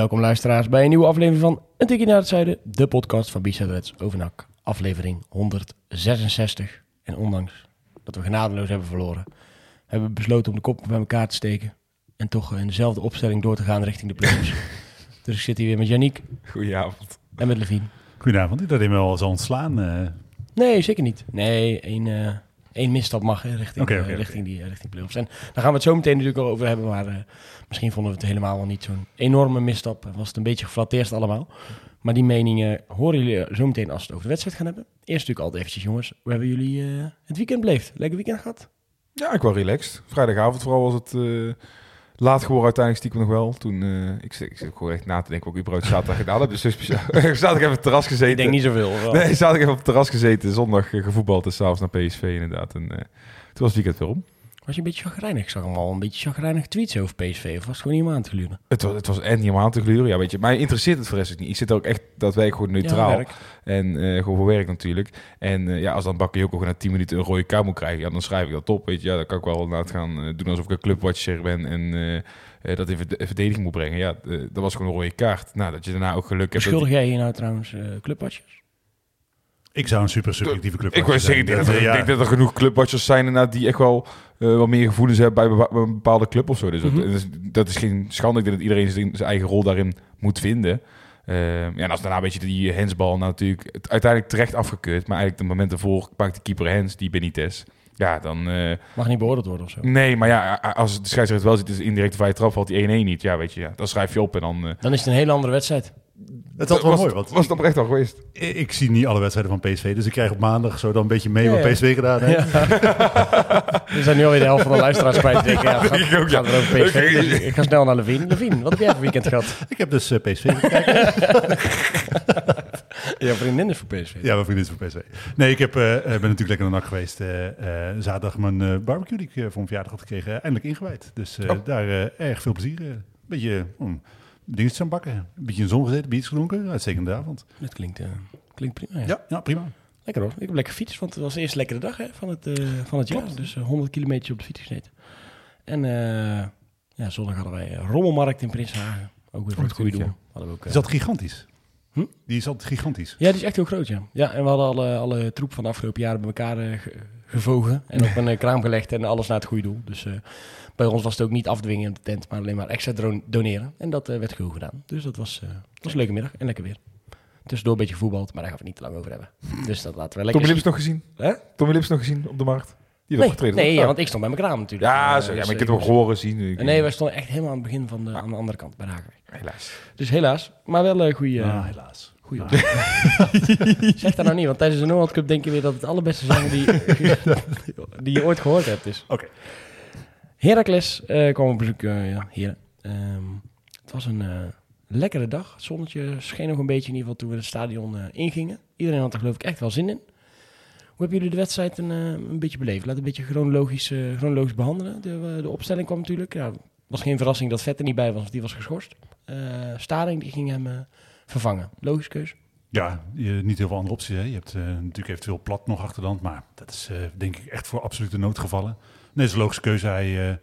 Welkom luisteraars bij een nieuwe aflevering van Een Tikkie naar het Zuiden, de podcast van Bisa Reds Overnak. Aflevering 166. En ondanks dat we genadeloos hebben verloren, hebben we besloten om de kop bij elkaar te steken. En toch in dezelfde opstelling door te gaan richting de playoffs. dus ik zit hier weer met Yannick. Goedenavond. En met Levine. Goedenavond, dat hij me al zal ontslaan. Uh... Nee, zeker niet. Nee, één, uh, één misstap mag hè, richting, okay, okay, uh, richting, die, richting playoffs. En daar gaan we het zo meteen natuurlijk al over hebben, maar misschien vonden we het helemaal wel niet zo'n enorme misstap. Was het een beetje geflatteerd allemaal. Maar die meningen horen jullie zo meteen als we het over de wedstrijd gaan hebben. Eerst natuurlijk altijd eventjes jongens, hoe hebben jullie het weekend beleefd? Lekker weekend gehad? Ja, ik was relaxed. Vrijdagavond vooral was het laat geworden uiteindelijk stiekem nog wel. Toen, uh, ik, ik zit gewoon echt na te denken wat ik überhaupt zaterdag gedaan heb. Dus zat ik even op het terras gezeten. Ik denk niet zoveel. Of nee, zat ik even op het terras gezeten. Zondag uh, gevoetbald en s'avonds naar PSV inderdaad. En uh, toen was het weekend weer om. Was je een beetje chagrijnig? Ik zag hem al een beetje chagrijnig tweets over PSV. Of was het gewoon niet om aan te gluren? Het was, het was en niet om aan te gluren. Ja, weet je. Mij interesseert het voor rest niet. Ik zit ook echt dat wij gewoon neutraal. Ja, en uh, gewoon voor werk natuurlijk. En uh, ja, als dan Bakayoko gewoon na 10 minuten een rode kaart moet krijgen, ja, dan schrijf ik dat op. Weet je, ja, dan kan ik wel inderdaad gaan uh, doen alsof ik een clubwatcher ben en dat in verdediging moet brengen. Ja, dat was gewoon een rode kaart. Nou, dat je daarna ook geluk hebt. Schuldig jij hier nou trouwens clubwatchers? Ik zou een super subjectieve club. Ik wil zeggen, dat, ik denk dat er genoeg clubwatchers zijn inderdaad die echt wel uh, wat meer gevoelens hebben bij een bepaalde club of zo. Dus, mm -hmm. dat, is, dat, is, geen schande. Ik denk dat iedereen zijn, zijn eigen rol daarin moet vinden. Uh, ja, en als daarna een beetje die hensbal nou natuurlijk uiteindelijk terecht afgekeurd. Maar eigenlijk de moment ervoor pakt de keeper hens, die Benitez. Ja, dan... Uh, Mag niet beoordeeld worden of zo? Nee, maar ja, als de scheidsrechter wel ziet, is indirect vrije trap, valt die 1-1 niet. Ja, weet je, ja, dan schrijf je op en dan... Uh, dan is het een hele andere wedstrijd. Het was wel mooi. Want was het oprecht al geweest? Ik, ik, zie niet alle wedstrijden van PSV, dus ik krijg op maandag zo dan een beetje mee ja, wat PSV gedaan heeft. Ja. We zijn nu alweer de helft van de luisteraars kwijt. Ik, ja, ik, ook, ja. gaat over PSV. Okay. Dus ik ga snel naar Levine. Levine, wat heb jij voor weekend gehad? Ik heb dus uh, PSV gekeken. Jouw vriendin is voor PSV? Ja, mijn vriendin is voor PSV. Nee, ik heb, uh, ben natuurlijk lekker naar NAC geweest. Uh, zaterdag mijn barbecue die ik voor mijn verjaardag had gekregen, eindelijk ingewijd. Dus oh. daar erg veel plezier. Een beetje... Um, dingetjes aan bakken. Een beetje in zon gezeten, biertjes gedronken. Uitstekende avond. Dat klinkt, uh, klinkt prima. Ja. ja. Ja, prima. Lekker hoor. Ik heb lekker fiets, want het was de eerste lekkere dag hè, van, het, uh, van het jaar. Dus uh, 100 kilometer op de fiets gesneden. En ja, zondag hadden wij Rommelmarkt in Prinshagen. Ook weer voor het goede doel. Ook, is dat gigantisch? Hm? Die is altijd gigantisch. Ja, die is echt heel groot, ja. Ja, en we hadden alle, alle troep van de afgelopen jaren bij elkaar gevogen. En op een kraam gelegd en alles naar het goede doel. Dus bij ons was het ook niet afdwingen in de tent, maar alleen maar extra doneren. En dat uh, werd goed gedaan. Dus dat was, uh, was een leuke middag en lekker weer. Tussendoor een beetje voetbald, maar daar gaan we niet te lang over hebben. Dus dat laten we lekker Tommy Lips nog gezien? Hè? Tommy Lips nog gezien op de markt? Die nee, nee ja, want ik stond bij mijn kraam natuurlijk. Ja, zo, ja maar ik heb hem horen zien. Nee, wij stonden echt helemaal aan het begin van de, aan de andere kant bij de Hager. Helaas. Dus helaas, maar wel een goede... Ah, helaas. Goeie. zeg dat nou niet, want tijdens de Noord Cup denk je weer dat het allerbeste zanger die, die je ooit gehoord hebt is. Oké. Okay. Heracles uh, kwam op bezoek, uh, ja, hier. Um, het was een uh, lekkere dag. Het zonnetje scheen nog een beetje in ieder geval toen we het stadion ingingen. Iedereen had er geloof ik echt wel zin in. Hoe hebben jullie de wedstrijd een, een beetje beleefd? Laat een beetje chronologisch, chronologisch behandelen. De, de opstelling kwam natuurlijk. Ja, was geen verrassing dat Vet er niet bij was, want die was geschorst. Staring die ging hem vervangen. Logisch keus. Ja, je, niet heel veel andere opties. Hè. Je hebt natuurlijk eventueel plat nog achter de hand, maar dat is denk ik echt voor absolute noodgevallen. Nee, dat is een logische keuze. Hij uh,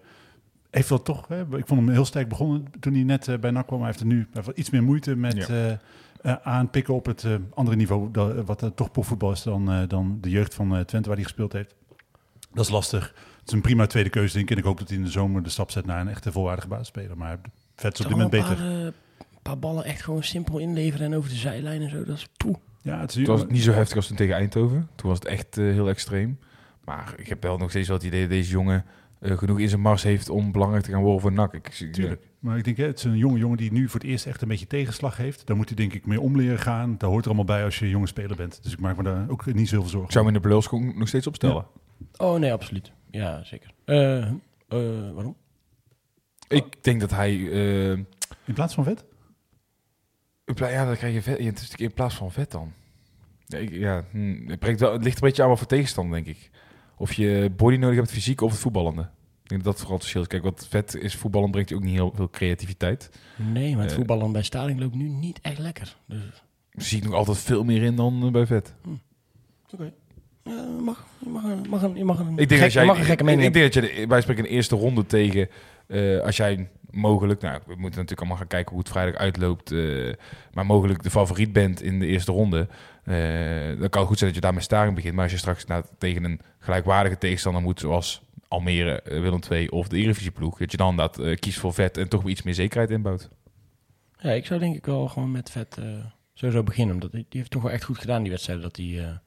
heeft wel toch, hè, ik vond hem heel sterk begonnen toen hij net uh, bij NAC kwam. Hij heeft er nu heeft iets meer moeite met ja. uh, aanpikken op het andere niveau, dat, wat toch profvoetbal is dan, dan de jeugd van Twente waar hij gespeeld heeft. Dat is lastig. Het is een prima tweede keuze, denk ik. En ik hoop dat hij in de zomer de stap zet naar een echte volwaardige basisspeler. Maar vet is op dit moment beter. Een paar ballen echt gewoon simpel inleveren en over de zijlijn en zo. Dat is poeh. Ja, het, is, het was niet zo heftig als toen tegen Eindhoven. Toen was het echt heel extreem. Maar ik heb wel nog steeds wel het idee dat deze jongen uh, genoeg in zijn mars heeft om belangrijk te gaan worden voor NAC. Ik, Tuurlijk. Maar ik denk, hè, het is een jonge jongen die nu voor het eerst echt een beetje tegenslag heeft. Daar moet hij denk ik mee omleren gaan. Daar hoort er allemaal bij als je jonge speler bent. Dus ik maak me daar ook niet zoveel zorgen. Ik zou hem in de belulschoen nog steeds opstellen. Ja. Oh nee, absoluut. Ja, zeker. Uh, uh, waarom? Ik denk dat hij... eh, In plaats van vet? in pla- ja, dan krijg je vet. Ja, het is in plaats van vet dan. Ja, ik- ja, hm, het, brengt wel, het ligt een beetje aan wat voor tegenstander, denk ik. Of je body nodig hebt, fysiek of het voetballende. Ik denk dat dat vooral het verschil is. Kijk, wat vet is, voetballen brengt je ook niet heel veel creativiteit. Nee, maar het Eh. voetballen bij Staling loopt nu niet echt lekker. Dus, Zie ik nog altijd veel meer in dan eh, bij vet. oké. Ja, mag, je mag, een- mag, een, je mag een, Ik denk gek- dat jij, je mag een gekke mening ik denk dat je de- wij spreken een eerste ronde tegen. eh, als jij mogelijk, nou, we moeten natuurlijk allemaal gaan kijken hoe het vrijdag uitloopt. eh, maar mogelijk de favoriet bent in de eerste ronde. eh, dan kan het goed zijn dat je daar met Staring begint. Maar als je straks nou, tegen een gelijkwaardige tegenstander moet, zoals Almere, eh, Willem II of de Eredivisie ploeg, dat je dan dat kiest voor vet en toch iets meer zekerheid inbouwt. Ja, ik zou denk ik wel gewoon met vet sowieso beginnen. Omdat die, heeft toch wel echt goed gedaan, die wedstrijd. Dat hij,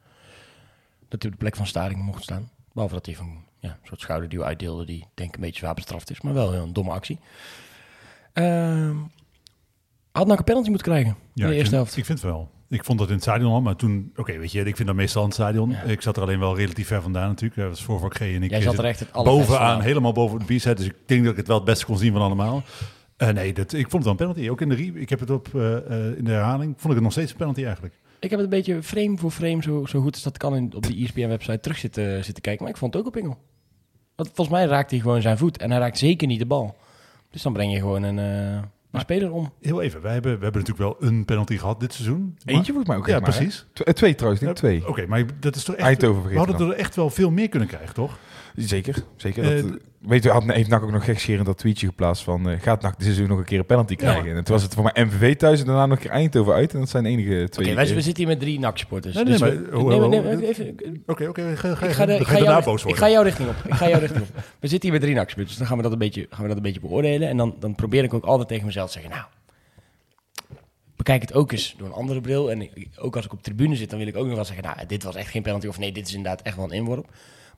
dat hij op de plek van Staring mocht staan. Behalve dat hij van ja, een soort schouderduw uitdeelde. Die denk ik een beetje zwaar bestraft is. Maar wel een domme actie. Ehm had nou een penalty moeten krijgen in de eerste vind, helft. Ik vind het wel. Ik vond dat in het stadion al, maar toen... Oké, weet je, ik vind dat meestal in het stadion. Ja. Ik zat er alleen wel relatief ver vandaan natuurlijk. Dat was voor G en ik Jij zat er echt het bovenaan, helemaal boven de b-side. Dus ik denk dat ik het wel het beste kon zien van allemaal. Eh, nee, dat, ik vond het wel een penalty. Ook in de, re- ik heb het op, eh, eh, in de herhaling. Vond ik het nog steeds een penalty eigenlijk. Ik heb het een beetje frame voor frame, zo, zo goed als dat kan, in, op de ESPN-website terug zitten, zitten kijken. Maar ik vond het ook op pingel. Want volgens mij raakt hij gewoon zijn voet. En hij raakt zeker niet de bal. Dus dan breng je gewoon een, eh, een Maar- speler om. Heel even, wij hebben, we hebben natuurlijk wel een penalty gehad dit seizoen. Maar- Eentje volgens mij ook. Ja, maar, precies. Tw- twee trouwens, niet twee. Oké, maar dat is toch echt... Eindhoven we hadden dan. er echt wel veel meer kunnen krijgen, toch? Zeker, zeker. Eh, Dat, weet je, had, heeft NAC ook nog gekscherend dat tweetje geplaatst van... eh, gaat NAC dit seizoen nog een keer een penalty krijgen? En toen was het voor mij MVV thuis en daarna nog een keer Eindhoven uit. En dat zijn de enige twee Oké, wij keer. we zitten hier met drie NAC-supporters. Nee, nee, dus even- Oké, oké. ga, ga, Ik ga, de, dan ik, ga ga je daarna jou, boos ik worden. ga jouw richting op. Ik ga jouw richting op. We zitten hier met drie NAC-supporters, dus dan gaan we dat een beetje, gaan we dat een beetje beoordelen. En dan, dan probeer ik ook altijd tegen mezelf te zeggen, nou, bekijk het ook eens door een andere bril. En ook als ik op tribune zit, dan wil ik ook nog wel zeggen, nou, dit was echt geen penalty. Of nee, dit is inderdaad echt wel een inworp.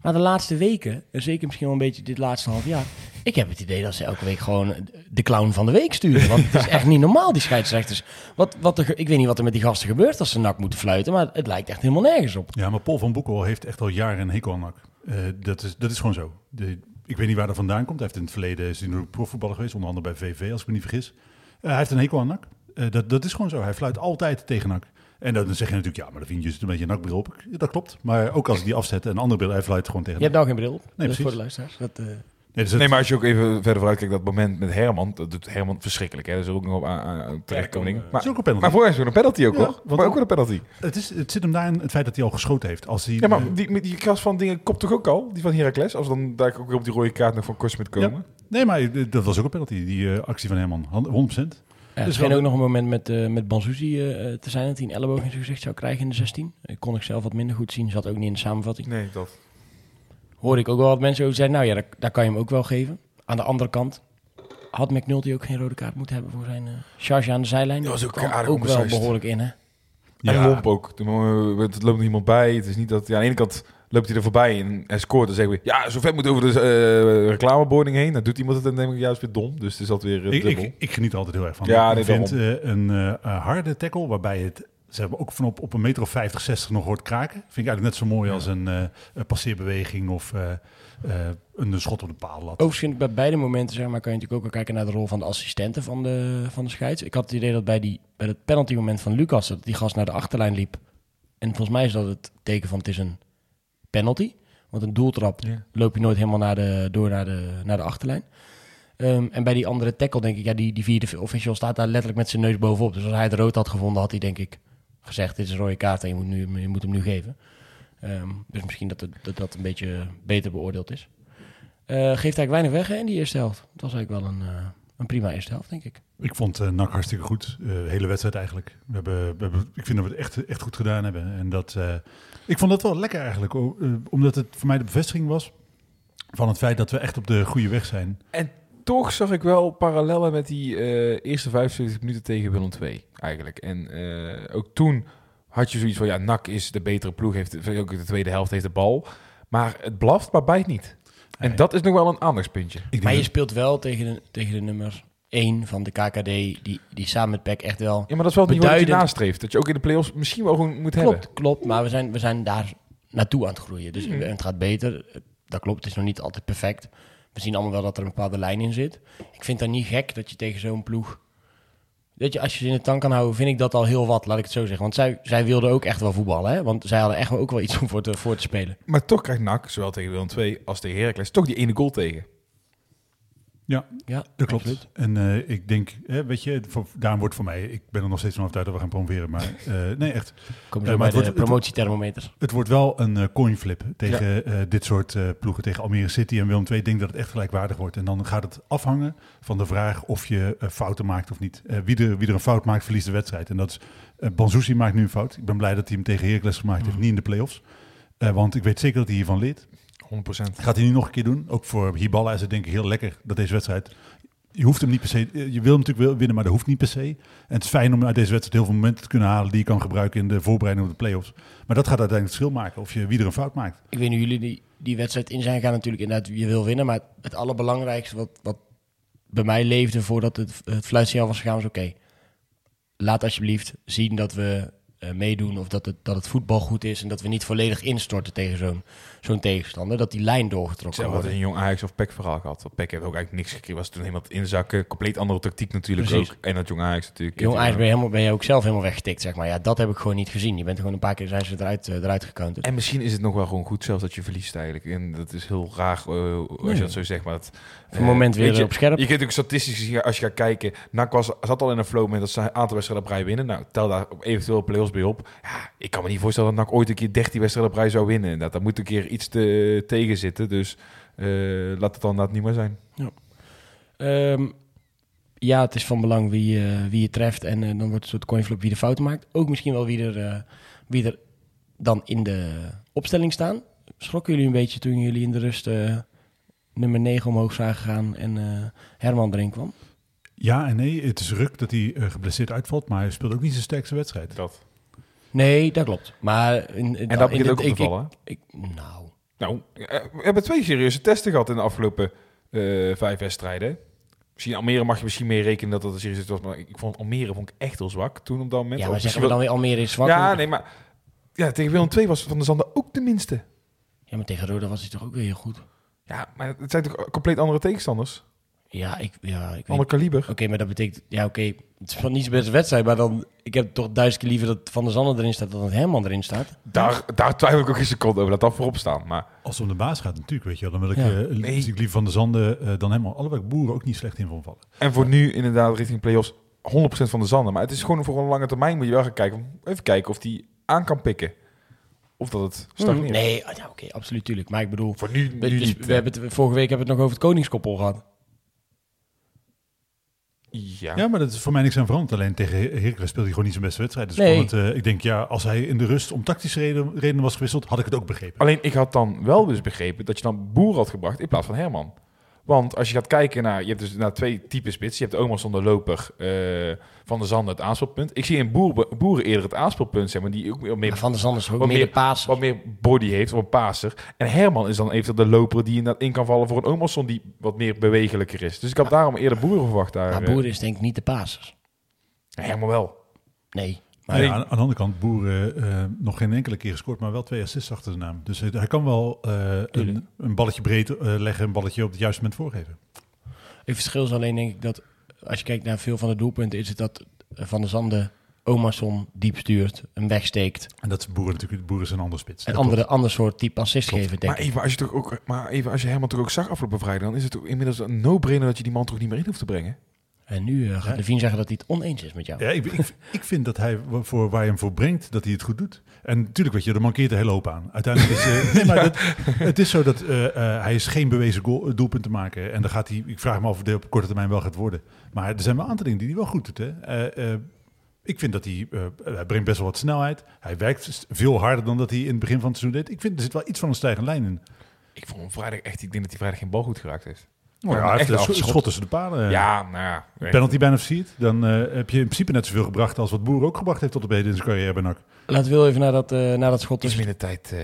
Maar de laatste weken, en zeker misschien wel een beetje dit laatste half jaar, ik heb het idee dat ze elke week gewoon de clown van de week sturen. Want het is echt niet normaal, die scheidsrechters. Wat, wat er, ik weet niet wat er met die gasten gebeurt als ze nak moeten fluiten, maar het lijkt echt helemaal nergens op. Ja, maar Paul van Boekel heeft echt al jaren een hekel aan NAC. Eh, dat, is, dat is gewoon zo. Ik weet niet waar dat vandaan komt. Hij heeft in het verleden is hij profvoetballer geweest, onder andere bij VV, als ik me niet vergis. Eh, hij heeft een hekel aan NAC. Eh, dat, dat is gewoon zo. Hij fluit altijd tegen NAC. En dan zeg je natuurlijk, ja, maar dan vind je zit een beetje een nakbril op. Dat klopt. Maar ook als ik die afzet en een andere bril, hij fluit gewoon tegen Je hebt nou geen bril op, Nee, dus precies. voor de luisteraars. Dat, eh, Nee, dus het- Nee, maar als je ook even verder vooruit kijkt, dat moment met Herman, dat doet Herman verschrikkelijk. Hè? Dat is ook nog op aan, aan- terechtkoming. Maar, is ook een penalty. maar voor is het een penalty ook, Ja, hoor. want- Maar ook wel een penalty. het, is, het zit hem daar in het feit dat hij al geschoten heeft. Als hij, Ja, maar die, die, die kras van dingen kopt toch ook al? Die van Heracles? Als we dan daar ook weer op die rode kaart nog van Korsmit komen. nee, maar eh, dat was ook een penalty, die eh, actie van Herman. 100%. Ja, er Dus ook nog een moment met, eh met Banzuzi eh, te zijn dat hij een elleboog in zijn gezicht zou krijgen in de 16. Ik kon ik zelf wat minder goed zien, zat ook niet in de samenvatting. Nee, dat. Hoorde ik ook wel wat mensen over zeiden, nou ja, daar, daar kan je hem ook wel geven. Aan de andere kant had McNulty ook geen rode kaart moeten hebben voor zijn eh, charge aan de zijlijn. Dat was ook kwam aardig ook wel behoorlijk in, hè? En Ja. lomp ook. Er Het loopt niemand bij. Het is niet dat... Ja, aan de ene kant loopt hij er voorbij en hij scoort. Dan zeggen we, ja, zo vet moet over de eh reclameboarding heen. Dan doet iemand het en dan denk ik, ja, is weer dom. Dus het is altijd weer eh, Ik, dubbel. ik, ik geniet er altijd heel erg van. Ja, ik nee, vind eh, een harde tackle waarbij het ze hebben ook van op, op een meter of 50, 60 nog hoort kraken. Vind ik eigenlijk net zo mooi als een, eh, een passeerbeweging of eh, eh, een schot op de paal. Overigens vind ik bij beide momenten, zeg maar, kan je natuurlijk ook wel kijken naar de rol van de assistenten van de, van de scheids. Ik had het idee dat bij, die, bij het penalty moment van Lucas, dat die gast naar de achterlijn liep. En volgens mij is dat het teken van het is een penalty. Want een doeltrap Ja. loop je nooit helemaal naar de, door naar de, naar de achterlijn. Ehm, en bij die andere tackle denk ik, ja, die, die vierde official staat daar letterlijk met zijn neus bovenop. Dus als hij het rood had gevonden, had hij denk ik gezegd, dit is een rode kaart en je moet, nu, je moet hem nu geven. Ehm, dus misschien dat, het, dat dat een beetje beter beoordeeld is. Eh, geeft eigenlijk weinig weg hè, in die eerste helft. Het was eigenlijk wel een, eh, een prima eerste helft, denk ik. Ik vond eh NAC hartstikke goed. De hele wedstrijd eigenlijk. We hebben, we hebben, ik vind dat we het echt, echt goed gedaan hebben. En dat, ik vond dat wel lekker eigenlijk. o- eh, omdat het voor mij de bevestiging was van het feit dat we echt op de goede weg zijn. Toch zag ik wel parallellen met die eh, eerste 75 minuten tegen Willem II eigenlijk. En eh, ook toen had je zoiets van, ja, NAC is de betere ploeg, heeft ook de tweede helft heeft de bal. Maar het blaft, maar bijt niet. En Nee. dat is nog wel een aandachtspuntje. Maar je speelt wel tegen de, tegen de nummer 1 van de KKD, die, die samen met PEC echt wel... Ja, maar dat is wel het niveau dat je nastreeft. Dat je ook in de play-offs misschien wel gewoon moet hebben. Klopt, klopt. Maar we zijn, we zijn daar naartoe aan het groeien. Dus Mhm. het gaat beter. Dat klopt, het is nog niet altijd perfect. We zien allemaal wel dat er een bepaalde lijn in zit. Ik vind dat niet gek dat je tegen zo'n ploeg... Dat je, als je ze in de tank kan houden, vind ik dat al heel wat, laat ik het zo zeggen. Want zij, zij wilden ook echt wel voetballen, hè? Want zij hadden echt wel ook wel iets om voor te, voor te spelen. Maar toch krijgt NAC, zowel tegen Willem II als tegen Heracles, toch die ene goal tegen. Ja, Ja, dat klopt. absoluut. En eh, ik denk, hè, weet je, voor, daarom wordt voor mij, ik ben er nog steeds van overtuigd dat we gaan promoveren, maar eh, nee, echt. Ja, zo maar de wordt- promotiethermometer. Het wordt wel een coinflip tegen dit soort ploegen, tegen Almere City en Willem II. Ik denk dat het echt gelijkwaardig wordt. En dan gaat het afhangen van de vraag of je fouten maakt of niet. Wie, er, wie er een fout maakt, verliest de wedstrijd. En dat is, Banzuzi maakt nu een fout. Ik ben blij dat hij hem tegen Heracles gemaakt heeft, niet in de play-offs. Want ik weet zeker dat hij hiervan leert. 100%. Gaat hij nu nog een keer doen. Ook voor Hiballa is het denk ik heel lekker dat deze wedstrijd... Je hoeft hem niet per se... Je wil hem natuurlijk winnen, maar dat hoeft niet per se. En het is fijn om uit deze wedstrijd heel veel momenten te kunnen halen... die je kan gebruiken in de voorbereiding op de play-offs. Maar dat gaat uiteindelijk het verschil maken. Of je wie er een fout maakt. Ik weet niet jullie die, die wedstrijd in zijn gaan natuurlijk inderdaad, je wil winnen. Maar het allerbelangrijkste wat, wat bij mij leefde voordat het, het fluitsignaal was gegaan was oké. laat alsjeblieft zien dat we eh, meedoen of dat het, dat het voetbal goed is. En dat we niet volledig instorten tegen zo'n zo'n tegenstander. Dat die lijn doorgetrokken Zelf wordt. had een jong Ajax of PEC verhaal gehad. Want PEC heeft ook eigenlijk niks gekregen. Was toen helemaal inzakken. Compleet andere tactiek natuurlijk Precies. ook. En dat jong Ajax natuurlijk. Jong Ajax ben je, helemaal, ben je ook zelf helemaal weggetikt, zeg maar. Ja, dat heb ik gewoon niet gezien. Je bent gewoon een paar keer zijn ze eruit, eh, eruit gecounterd. En misschien is het nog wel gewoon goed zelfs dat je verliest eigenlijk. En dat is heel raar eh, als je dat zo zegt. Maar Voor een moment weer je, op scherp. Je kunt ook statistisch gezien, als je gaat kijken. NAC was, zat al in een flow met dat ze een aantal wedstrijden op rij winnen. Nou, tel daar eventueel play-offs bij op. Ja, ik kan me niet voorstellen dat NAC ooit een keer 13 wedstrijden op rij zou winnen. Dat, daar moet een keer iets te, tegen zitten. Dus eh, laat het dan dat niet meer zijn. Ehm, ja, het is van belang wie, eh, wie je treft. En eh, dan wordt het een soort coinflip wie de fouten maakt. Ook misschien wel wie er, eh, wie er dan in de opstelling staan. Schrokken jullie een beetje toen jullie in de rust eh, nummer 9 omhoog zagen gaan en eh, Herman erin kwam? Ja en nee, het is ruk dat hij geblesseerd uitvalt. Maar hij speelt ook niet zijn sterkste wedstrijd. Dat. Nee, dat klopt. Maar in, in, En dat in begint ook op te ik- ik- vallen. ik- nou, Nou, eh, we hebben twee serieuze testen gehad in de afgelopen eh, vijf wedstrijden. Misschien Almere mag je misschien mee rekenen dat dat een serieus was. Maar ik vond Almere vond ik echt heel zwak toen op dat moment. ja, maar zeggen we dan weer Almere is zwak? Ja, nee, maar ja, tegen Willem II was Van der Zanden ook de minste. Ja, maar tegen Roda was hij toch ook weer heel goed? Ja, maar het zijn toch compleet andere tegenstanders? Ja, ik, ja, ik Ander kaliber. Oké, maar dat betekent... Ja, oké, het is van niet zijn beste wedstrijd, maar dan... Ik heb toch duizend keer liever dat Van der Zanden erin staat dan dat Herman erin staat. Daar, daar twijfel ik ook geen seconde over. Laat dat voorop staan. Maar Als het om de baas gaat natuurlijk, weet je wel. Dan wil ik, Ja. eh, Nee. zie ik liever Van de Zanden eh, dan helemaal. Alhoewel ik Boeren ook niet slecht in vond vallen. En voor nu inderdaad richting play-offs 100% van de Zanden. Maar het is gewoon voor een lange termijn moet je wel gaan kijken. Even kijken of die aan kan pikken. Of dat het stagneert. Nee, ah, ja, oké, absoluut, tuurlijk. Maar ik bedoel... Voor nu, we, nu dus niet. we hebben het, vorige week hebben we het nog over het koningskoppel gehad. Ja. Ja, maar dat is voor mij niks aan veranderd. Alleen tegen Her- Heracles speelde hij gewoon niet zijn beste wedstrijd. Dus Nee. het, eh, ik denk, ja, als hij in de rust om tactische reden, redenen was gewisseld, had ik het ook begrepen. Alleen ik had dan wel dus begrepen dat je dan Boer had gebracht in plaats van Herman. Want als je gaat kijken naar, je hebt dus naar twee typen spits. Je hebt de loper, eh, Van de Zanden het aanspeelpunt. Ik zie in Boer, Boeren eerder het aanspeelpunt, zeg maar, die ook wat meer, Maar Van der Zanden is ook wat meer de paas. wat meer body heeft, of een paser. En Herman is dan even de loper die inderdaad in kan vallen voor een Omerson die wat meer bewegelijker is. Dus ik had daarom eerder Boeren verwacht daar. Maar eh. Boer is denk ik niet de paas. Ja, Herman wel. Nee. Nee. ja, aan, aan de andere kant, Boeren eh, nog geen enkele keer gescoord, maar wel twee assists achter de naam. Dus hij, hij kan wel eh, een, een balletje breed eh, leggen, een balletje op het juiste moment voorgeven. Het verschil is alleen denk ik dat... Als je kijkt naar veel van de doelpunten... is het dat Van der Zanden Omerson diep stuurt, hem wegsteekt. En dat is Boeren natuurlijk, Boeren is een andere spits. En Dat andere, ander soort type assist Klopt. geven, denk Maar ik. even, als je toch ook, maar even als je Herman toch ook zag afgelopen vrijdag, dan is het toch inmiddels een no-brainer dat je die man toch niet meer in hoeft te brengen. En nu eh, gaat Ja. Levine zeggen dat hij het oneens is met jou. Ja, ik, ik, ik vind dat hij voor waar je hem voor brengt, dat hij het goed doet. En natuurlijk, weet je, er mankeert een hele hoop aan. Uiteindelijk is eh, nee, maar dat, het is zo dat eh, eh, hij is geen bewezen goal, doelpunt te maken. En dan gaat hij, ik vraag me af of hij op korte termijn wel gaat worden. Maar er zijn wel een aantal dingen die hij wel goed doet. Hè. Eh, eh, ik vind dat hij, eh, hij brengt best wel wat snelheid. Hij werkt veel harder dan dat hij in het begin van het seizoen deed. Ik vind er zit wel iets van een stijgende lijn in. Ik vond hem vrijdag echt, ik denk dat hij vrijdag geen bal goed geraakt heeft. Oh, ja, Ja, hij heeft echt een schot, tussen de palen. ja, nou ja. Penalty bijna versierd. Dan eh, heb je in principe net zoveel gebracht als wat Boer ook gebracht heeft tot op heden in zijn carrière bij NAC. Laten we wel even naar dat, eh, naar dat schot. Iets Dus, minder tijd eh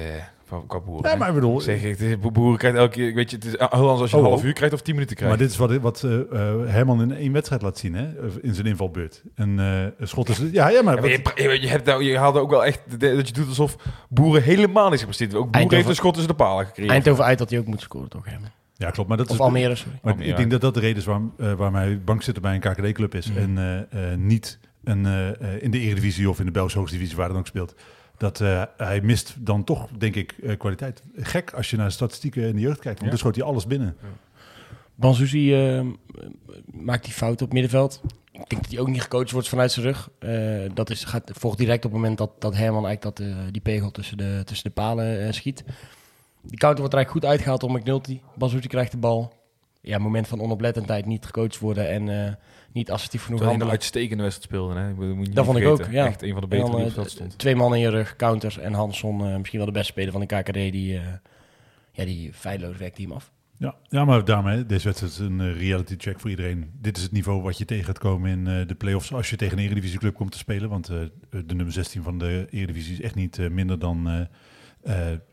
van qua boeren. Ja, hè? maar ik bedoel, Zeg ik, boeren krijgt elke keer, weet je, het is heel anders als je Oh, een half oh. uur krijgt of tien minuten krijgt. Maar dit is wat, wat eh, eh, Herman in één wedstrijd laat zien, hè? in zijn invalbeurt. Een, eh, een schot is... Ja, ja, maar... Ja, maar wat- je, je, je, hebt nou, je haalde ook wel echt dat je doet alsof boeren helemaal niks gepresteerd. Ook boeren Eindhoven- heeft een schot tussen de palen gekregen. Eindhoven uit dat hij ook moet scoren, toch? Herman? Ja, klopt. Maar dat Of is Almere, sorry. Maar Almere. ik denk dat dat de reden is waarom, eh waarom hij bankzitter bij een KKD-club is. Mhm. En eh, eh, niet een, eh, eh, in de Eredivisie of in de Belgische Hoogste Divisie, waar hij dan ook speelt. Dat eh, hij mist dan toch, denk ik, eh, kwaliteit. Gek als je naar de statistieken in de jeugd kijkt. Want Ja. dan schoot hij alles binnen. Banzuzi eh, maakt die fout op middenveld. Ik denk dat hij ook niet gecoacht wordt vanuit zijn rug. Eh, dat is, gaat, volgt direct op het moment dat, dat Herman eigenlijk dat, eh, die pegel tussen de, tussen de palen eh, schiet. Die counter wordt er eigenlijk goed uitgehaald door McNulty. Banzuzi krijgt de bal. Ja, moment van onoplettendheid niet gecoacht worden en eh, niet assertief genoeg hij een handelen. uitstekende wedstrijd speelde. Hè? Dat, moet je Dat niet vond ik ook, ja. Echt een van de betere dan, die op eh, stond. Twee man in je rug, counter en Hansson, eh, misschien wel de beste speler van de KKD, die, eh ja, die feilloos werkt hem af. Ja, ja maar daarmee, deze wedstrijd is een reality check voor iedereen. Dit is het niveau wat je tegen gaat komen in eh, de play-offs als je tegen een Eredivisieclub komt te spelen. Want eh, de nummer 16 van de Eredivisie is echt niet minder dan...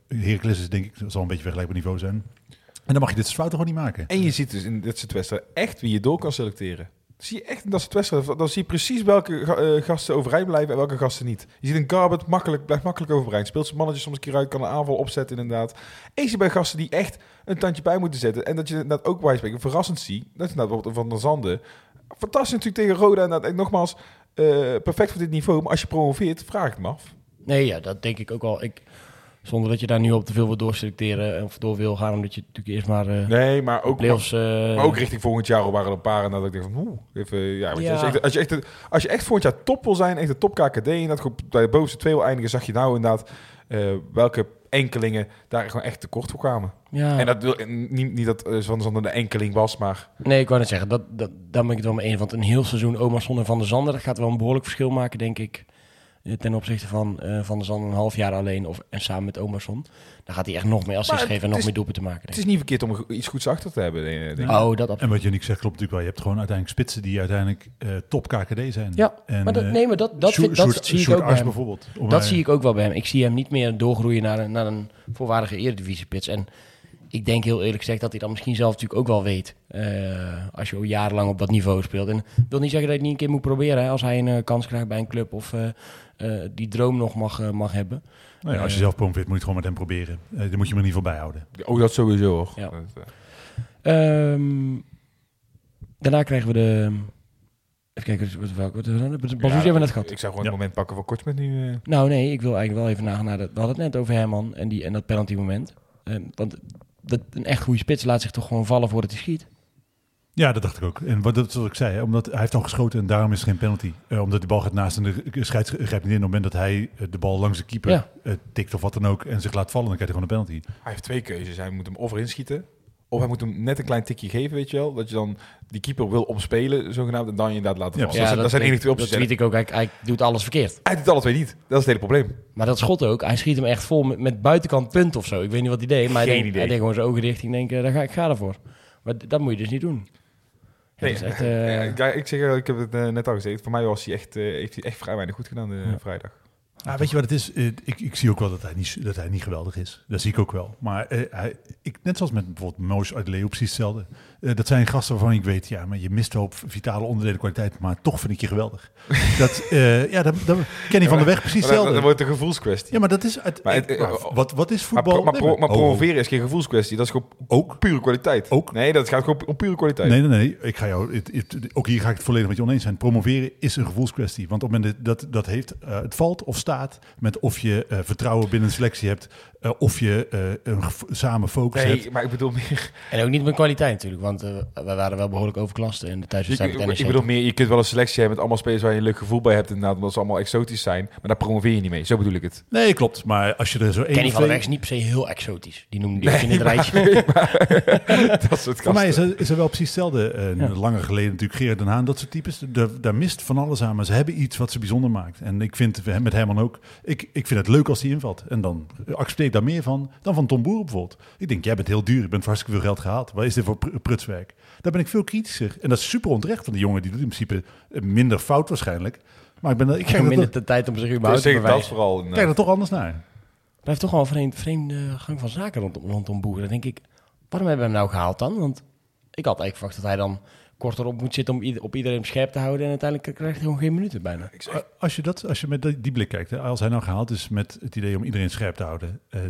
Heracles is denk ik, zal een beetje vergelijkbaar niveau zijn. En dan mag je dit soort fouten gewoon niet maken. En je ziet dus in dit soort wedstrijden echt wie je door kan selecteren. Zie je echt in dat soort wedstrijden, dan zie je precies welke eh, gasten overeind blijven en welke gasten niet. Je ziet een Garbet makkelijk, blijft makkelijk overeind. Speelt zijn mannetje soms een keer uit, kan een aanval opzetten inderdaad. En je ziet bij gasten die echt een tandje bij moeten zetten. En dat je inderdaad ook bij spreken verrassend ziet. Dat is inderdaad bijvoorbeeld Van der Zanden. Fantastisch natuurlijk tegen Roda. Inderdaad. En nogmaals, eh, perfect voor dit niveau. Maar als je promoveert, vraag ik het me af. Nee, ja, dat denk ik ook wel. Ik, zonder dat je daar nu op te veel wil doorselecteren of door wil gaan, omdat je natuurlijk eerst maar eh Nee, maar ook, playoffs... eh, maar ook richting volgend jaar waren er een paar. En dat ik denk van, oeh, even, ja. Als, je echt, als, je echt, als je echt volgend jaar top wil zijn, echt de top KKD, en dat bij de bovenste twee wil eindigen, zag je nou inderdaad eh, welke enkelingen daar gewoon echt tekort voor kwamen. ja. En dat wil niet, niet dat Van der Zanden de enkeling was, maar Nee, ik wou net zeggen, dat, dat, daar ben ik het wel mee eens. Want een heel seizoen Omarsson en Van der Zanden, dat gaat wel een behoorlijk verschil maken, denk ik. Eh, Ten opzichte van eh, Van der Zanden een half jaar alleen of, en samen met Omarsson. Dan gaat hij echt nog meer assists Maar geven en nog is- meer doelpunten maken. het is niet verkeerd om iets goeds achter te hebben. Denk ik. Oh, dat En wat je niet zegt klopt natuurlijk wel. Je hebt gewoon uiteindelijk spitsen die uiteindelijk eh, top KKD zijn. Ja, en, maar dat, nee, maar dat, dat, vind- dat zie ik ook bij hem. bijvoorbeeld. Dat mij- zie ik ook wel bij hem. Ik zie hem niet meer doorgroeien naar een, naar een volwaardige eredivisiepits. En ik denk heel eerlijk gezegd dat hij dat misschien zelf natuurlijk ook wel weet. eh, als je al jarenlang op dat niveau speelt. En ik wil niet zeggen dat je het niet een keer moet proberen. Hè, als hij een eh, kans krijgt bij een club of eh, eh, die droom nog mag, mag hebben. Nou ja, als je zelf promoveert, moet je het gewoon met hem proberen. Eh daar moet je hem in ieder geval bijhouden. Oh, dat sowieso hoor. Ja. Dat, eh, Ehm, daarna krijgen we de... Even kijken, wat, wat, wat, wat, wat, wat hebben we net gehad? Ik zou gewoon Ja. het moment pakken voor Kortsmet nu. eh. Nou nee, ik wil eigenlijk wel even nagaan naar... De, we hadden het net over Herman en, die, en dat penalty moment. Want dat, een echt goede spits laat zich toch gewoon vallen voordat hij schiet. Ja, dat dacht ik ook. En wat, dat is wat ik zei, hè, omdat hij heeft al geschoten en daarom is er geen penalty. Eh, omdat die bal gaat naast en de scheids grijpt niet in. Op het moment dat hij eh, de bal langs de keeper Ja. eh, tikt of wat dan ook en zich laat vallen, dan krijgt hij gewoon een penalty. Hij heeft twee keuzes. Hij moet hem of erin schieten. Of hij moet hem net een klein tikje geven, weet je wel. Dat je dan die keeper wil opspelen, zogenaamd. En dan je inderdaad laten Ja, vallen. dat, dat zijn enige twee opties. Dat weet ik ook. Hij, hij doet alles verkeerd. Hij doet alle twee niet. Dat is het hele probleem. Maar dat schot ook, hij schiet hem echt vol met, met buitenkant punt of zo. Ik weet niet wat hij deed, maar hij Geen deed, idee. hij deed gewoon zijn ogen dicht. Ik denk, eh, daar ga, ik ga ervoor. Maar dat moet je dus niet doen. Ja, Nee, echt, eh, ja, ik zeg, eh, ik heb het net al gezegd. Voor mij was hij echt, heeft hij echt vrij weinig goed gedaan de Ja. vrijdag. Ah, weet je wat het is? Eh, ik, ik zie ook wel dat hij, niet, dat hij niet geweldig is. Dat zie ik ook wel. Maar eh, hij, ik, net zoals met bijvoorbeeld Moos uit Leo, precies hetzelfde. Eh, dat zijn gasten waarvan ik weet, ja, maar je mist wel op vitale onderdelen kwaliteit, maar toch vind ik je geweldig. dat, eh, ja, dat, dat ken je van de weg precies Maar dat, wordt een gevoelskwestie. Ja, maar dat is... Het, Maar het- eh, wat, wat is voetbal? maar, pro- maar promoveren is geen gevoelskwestie. Dat is gewoon Ook? pure kwaliteit. Ook? Nee, dat gaat gewoon om pure kwaliteit. Nee, nee, nee. Ik ga jou, het- ook hier ga ik het volledig met je oneens zijn. Promoveren is een gevoelskwestie. Want op het moment dat dat heeft, het valt of staat met of je vertrouwen binnen een selectie hebt, eh, of je eh, een samen focus hebt. Nee, maar ik bedoel meer... En ook niet met kwaliteit natuurlijk, want eh, we waren wel behoorlijk overklast in de Ik, thuiswedstrijd NEC. ik bedoel meer, je kunt wel een selectie hebben met allemaal spelers waar je een leuk gevoel bij hebt inderdaad, omdat ze allemaal exotisch zijn. Maar daar promoveer je niet mee. Zo bedoel ik het. Nee, klopt. Maar als je er zo één Kenny van der twee... Weg is niet per se heel exotisch. Die noemde die ook in het rijtje. dat soort Voor mij is er, is er wel precies hetzelfde. Ja. Langer geleden natuurlijk Gerard Den Haan, dat soort types. Daar, daar mist van alles aan, maar ze hebben iets wat ze bijzonder maakt. En ik vind met Herman ook, ik, ik vind het leuk als hij invalt. En dan accepteer ik daar meer van dan van Tom Boer bijvoorbeeld. Ik denk, jij bent heel duur, je bent hartstikke veel geld gehaald. Wat is dit voor pr- prutswerk? Daar ben ik veel kritischer. En dat is super onterecht van die jongen. Die doet in principe eh, minder fout waarschijnlijk. Maar ik, ben, er- ik er, minder de tijd om zich überhaupt te ik dat bewijzen. vooral. kijk inderdaad. er toch anders naar. Hij heeft toch wel een vreemd, vreemde gang van zaken rondom, rondom Boer. Dan denk ik, waarom hebben we hem nou gehaald dan? Want ik had eigenlijk verwacht dat hij dan korter op moet zitten om ieder- op iedereen scherp te houden. En uiteindelijk krijgt hij gewoon geen minuten bijna. Ik zeg, Eh, Als je, dat, als je met die blik kijkt, hè, als hij nou gehaald is met het idee om iedereen scherp te houden. eh,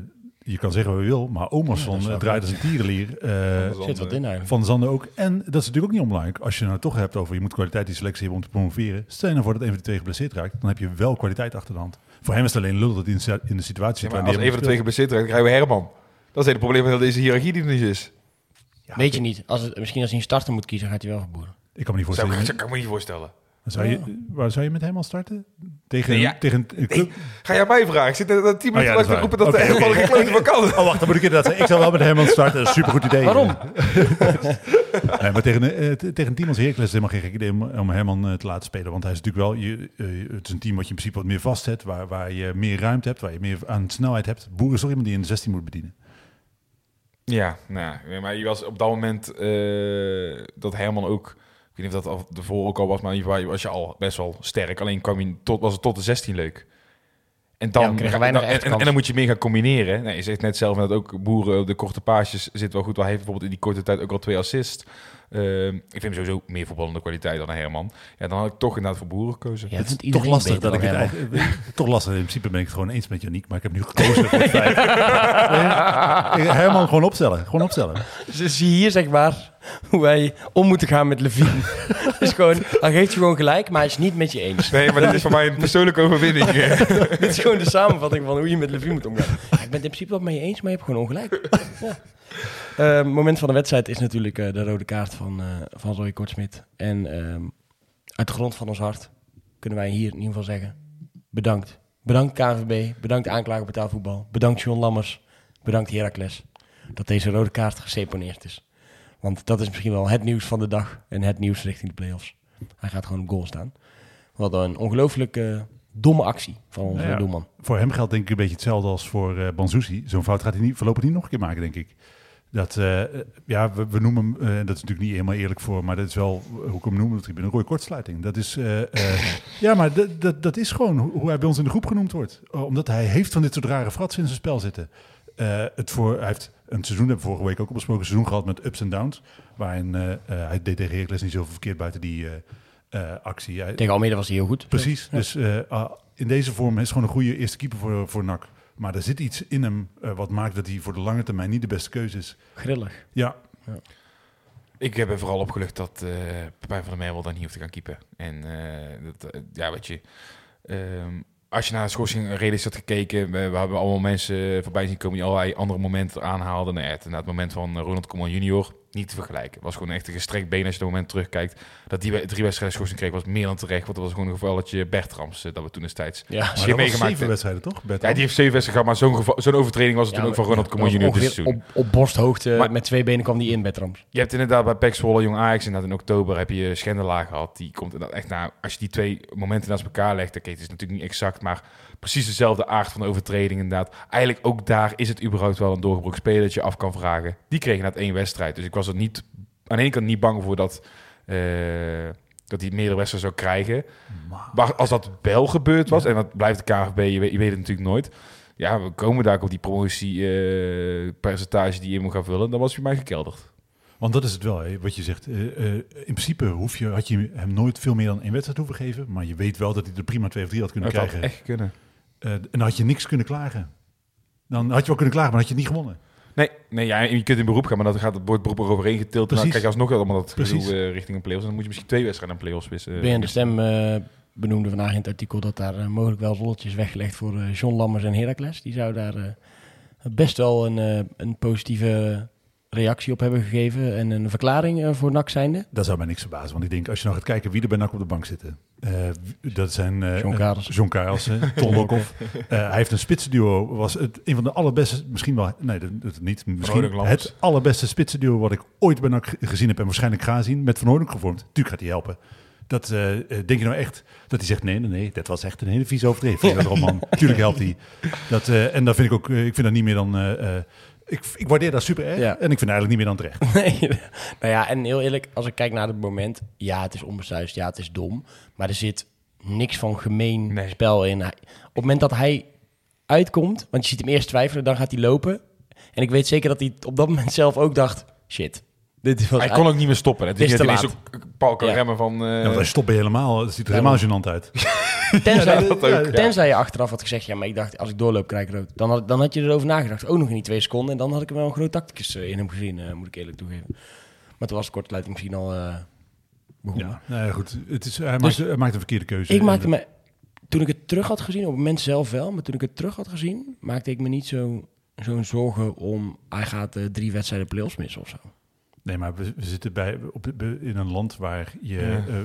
je kan zeggen wat je wil, maar Omerson Ja, eh, draait als een tierenlier. eh, Zit wat in eigenlijk. van de Zanden ook. En dat is natuurlijk ook niet onbelangrijk. Als je nou toch hebt over je moet kwaliteit die selectie hebben om te promoveren. Stel je nou voor dat een van de twee geblesseerd raakt, dan heb je wel kwaliteit achter de hand. Voor hem is het alleen lul dat hij in, de- situatie Ja, zit. maar waar als een van de twee geblesseerd raakt, dan krijgen we Herman. Dat is het hele probleem van deze hiërarchie die er niet is. Weet je niet. Als het, misschien als hij een starter moet kiezen, gaat hij wel voor boeren. Ik kan me niet zou, voorstellen. ik- dat kan ik me niet voorstellen. Zou je, waar zou je met hem al starten? Tegen, Nee, ja. tegen een club? Ga jij mij vragen? Ik zit net dat tien Oh minuten dat lang is te roepen dat de Oké, helemaal oké. geen klote van kan. Oh, wacht, dan moet ik inderdaad zeggen. Ik zou wel met hem aan starten. Dat is een supergoed idee. Waarom? Nee, maar tegen, eh, t- tegen een team als Heracles is het helemaal geen gek idee om, om Herman eh, te laten spelen. Want hij is natuurlijk wel, je, eh, het is een team wat je in principe wat meer vastzet. Waar, waar je meer ruimte hebt, waar je meer aan snelheid hebt. Boer is toch iemand die in de 16 moet bedienen. Ja, nou, ja, maar je was op dat moment eh, dat Herman ook, ik weet niet of dat al ervoor ook al was, maar in ieder geval was je al best wel sterk. Alleen kwam je tot, was het tot de 16 leuk. En dan, Ja, dan en, en, en dan moet je meer gaan combineren. Nee, je zegt net zelf dat ook Boeren op de korte paasjes zit wel goed. Hij heeft bijvoorbeeld in die korte tijd ook al twee assists. Eh, ik vind hem sowieso meer voetballende kwaliteit dan Herman. Ja, dan had ik toch inderdaad voor Boeren gekozen. Ja, het is toch lastig dat ik het eigenlijk. Toch lastig. In principe ben ik het gewoon eens met Janiek. Maar ik heb nu gekozen voor het feit. Herman gewoon opstellen. Gewoon opstellen. Dus hier zeg maar hoe wij om moeten gaan met Levine. is gewoon, hij geeft je gewoon gelijk, maar hij is niet met je eens. Nee, maar dit is voor mij een persoonlijke overwinning. Dit is gewoon de samenvatting van hoe je met Levine moet omgaan. Ja, ik ben het in principe wel met je eens, maar je hebt gewoon ongelijk. Ja. Eh, moment van de wedstrijd is natuurlijk eh, de rode kaart van, eh van Roy Kortsmit. En ehm, uit de grond van ons hart kunnen wij hier in ieder geval zeggen... bedankt. Bedankt KNVB, bedankt aanklager betaalvoetbal, bedankt John Lammers, bedankt Heracles... dat deze rode kaart geseponeerd is. Want dat is misschien wel het nieuws van de dag en het nieuws richting de play-offs. Hij gaat gewoon op goal staan. Wat een ongelooflijk domme actie van onze Nou ja, doelman. Voor hem geldt denk ik een beetje hetzelfde als voor Banzuzi. Zo'n fout gaat hij niet, voorlopig niet nog een keer maken, denk ik. Dat, eh, ja, we, we noemen hem, eh, dat is natuurlijk niet helemaal eerlijk voor, maar dat is wel, hoe ik hem noem, dat ik ben een rode kortsluiting. Dat is, eh, ja, maar dat, dat, is gewoon hoe hij bij ons in de groep genoemd wordt. Omdat hij heeft van dit soort rare fratsen in zijn spel zitten. Het voor, hij heeft een seizoen, hebben we vorige week ook al besproken, een seizoen gehad met ups en downs. Waarin hij deed tegen Heracles niet zoveel verkeerd buiten die actie. Tegen Almere was hij heel goed. Precies. Dus ah, in deze vorm is gewoon een goede eerste keeper voor, voor NAC. Maar er zit iets in hem eh, wat maakt dat hij voor de lange termijn niet de beste keuze is. Grillig. Ja, Ik heb er vooral opgelucht dat eh Pepijn van der Merwel dan niet hoeft te gaan keepen. En eh, dat, ja, weet je, ehm, als je naar de schorsing realistisch had gekeken, we, we hebben allemaal mensen voorbij zien komen die allerlei andere momenten aanhaalden. Nou, ja, het, het moment van Ronald Koeman junior, niet te vergelijken. Het was gewoon echt een gestrekt been als je dat moment terugkijkt. Dat die drie wedstrijden schorsing kreeg was meer dan terecht, want dat was gewoon een gevalletje Bertrams eh, dat we toen destijds. Ja, maar was meegemaakt zeven wedstrijden toch? Ja, die heeft zeven wedstrijden gehad, maar zo'n geval- zo'n overtreding was het Ja, toen ook van maar- Ronald Koeman junior dit seizoen. op, op borsthoogte Maar- met twee benen kwam die in bij Trams. Je hebt inderdaad bij PEC Zwolle, Jong Ajax, inderdaad in oktober heb je Schendelaar gehad. Die komt inderdaad echt naar, als je die twee momenten naast elkaar legt, oké, het is natuurlijk niet exact, maar precies dezelfde aard van de overtreding inderdaad. Eigenlijk ook daar is het überhaupt wel een doorgebroken speler dat je af kan vragen. Die kreeg inderdaad één wedstrijd, dus ik was er niet, aan de ene kant niet bang voor dat, eh, dat hij meerdere wedstrijden zou krijgen. Maar als dat wel gebeurd was, en dat blijft de KVB, je weet, je weet het natuurlijk nooit. Ja, we komen daar ook op die promotiepercentage die je moet gaan vullen. Dan was hij mij gekelderd. Want dat is het wel, hè, wat je zegt. Eh, eh, in principe hoef je, had je hem nooit veel meer dan één wedstrijd hoeven geven. Maar je weet wel dat hij er prima twee of drie had kunnen Dat had krijgen. echt kunnen. Eh, en dan had je niks kunnen klagen. Dan had je wel kunnen klagen, maar had je het niet gewonnen. Nee, nee ja, je kunt in beroep gaan, maar dan gaat het wordt beroep eroverheen getild. En dan krijg je alsnog allemaal dat gedoe eh, richting een play-offs. En dan moet je misschien twee wedstrijden aan play-offs wissen. Ben de Stem eh, benoemde vandaag in het artikel dat daar eh, mogelijk wel rolletjes weggelegd voor eh, John Lammers en Heracles. Die zou daar eh, best wel een, eh, een positieve reactie op hebben gegeven en een verklaring eh, voor NAC zijnde. Dat zou mij niks verbazen. Want ik denk, als je nou gaat kijken wie er bij NAC op de bank zitten. eh, dat zijn... eh, John Karelsen. John Karelsen, Ton Lokhoff. Eh, hij heeft een spitsenduo. Was het een van de allerbeste, misschien wel... Nee, dat, dat niet. Misschien het allerbeste spitsenduo wat ik ooit bij NAC ge- gezien heb. En waarschijnlijk ga zien. Met Van Hooydonk gevormd. Tuurlijk gaat hij helpen. Dat, denk je nou echt dat hij zegt, nee, nee, nee, dat was echt een hele vieze overtreding. Dat Roman. Tuurlijk helpt hij. Dat, eh, en dat vind ik ook, ik vind dat niet meer dan... eh, eh, ik, ik waardeer dat super erg. Ja. En ik vind eigenlijk niet meer dan terecht. Nee, nou ja, en heel eerlijk, als ik kijk naar het moment, ja, het is onbesuisd, ja, het is dom, maar er zit niks van gemeen Nee. spel in. Hij- op het moment dat hij uitkomt, want je ziet hem eerst twijfelen, dan gaat hij lopen. En ik weet zeker dat hij op dat moment zelf ook dacht, shit, dit was Hij kon ook niet meer stoppen. Het is Is ook Paul kan Ja. remmen van... eh, Ja, je je helemaal, het ziet er helemaal gênant uit. Tenzij, ook, ja. tenzij je achteraf had gezegd, ja, maar ik dacht, als ik doorloop, krijg ik rood. Dan had, dan had je erover nagedacht. Ook nog in die twee seconden. En dan had ik er wel een groot tacticus eh, in hem gezien, eh, moet ik eerlijk toegeven. Maar toen was de kortsluiting misschien al eh begonnen. Ja, nou ja, goed. Het is, hij, Dus- maakt, hij maakt een verkeerde keuze. Ik maakte me, toen ik het terug had gezien, op het moment zelf wel, maar toen ik het terug had gezien, maakte ik me niet zo- zo'n zorgen om, hij gaat eh, drie wedstrijden play-offs missen of zo. Nee, maar we, we zitten bij, op, in een land waar je Ja. eh,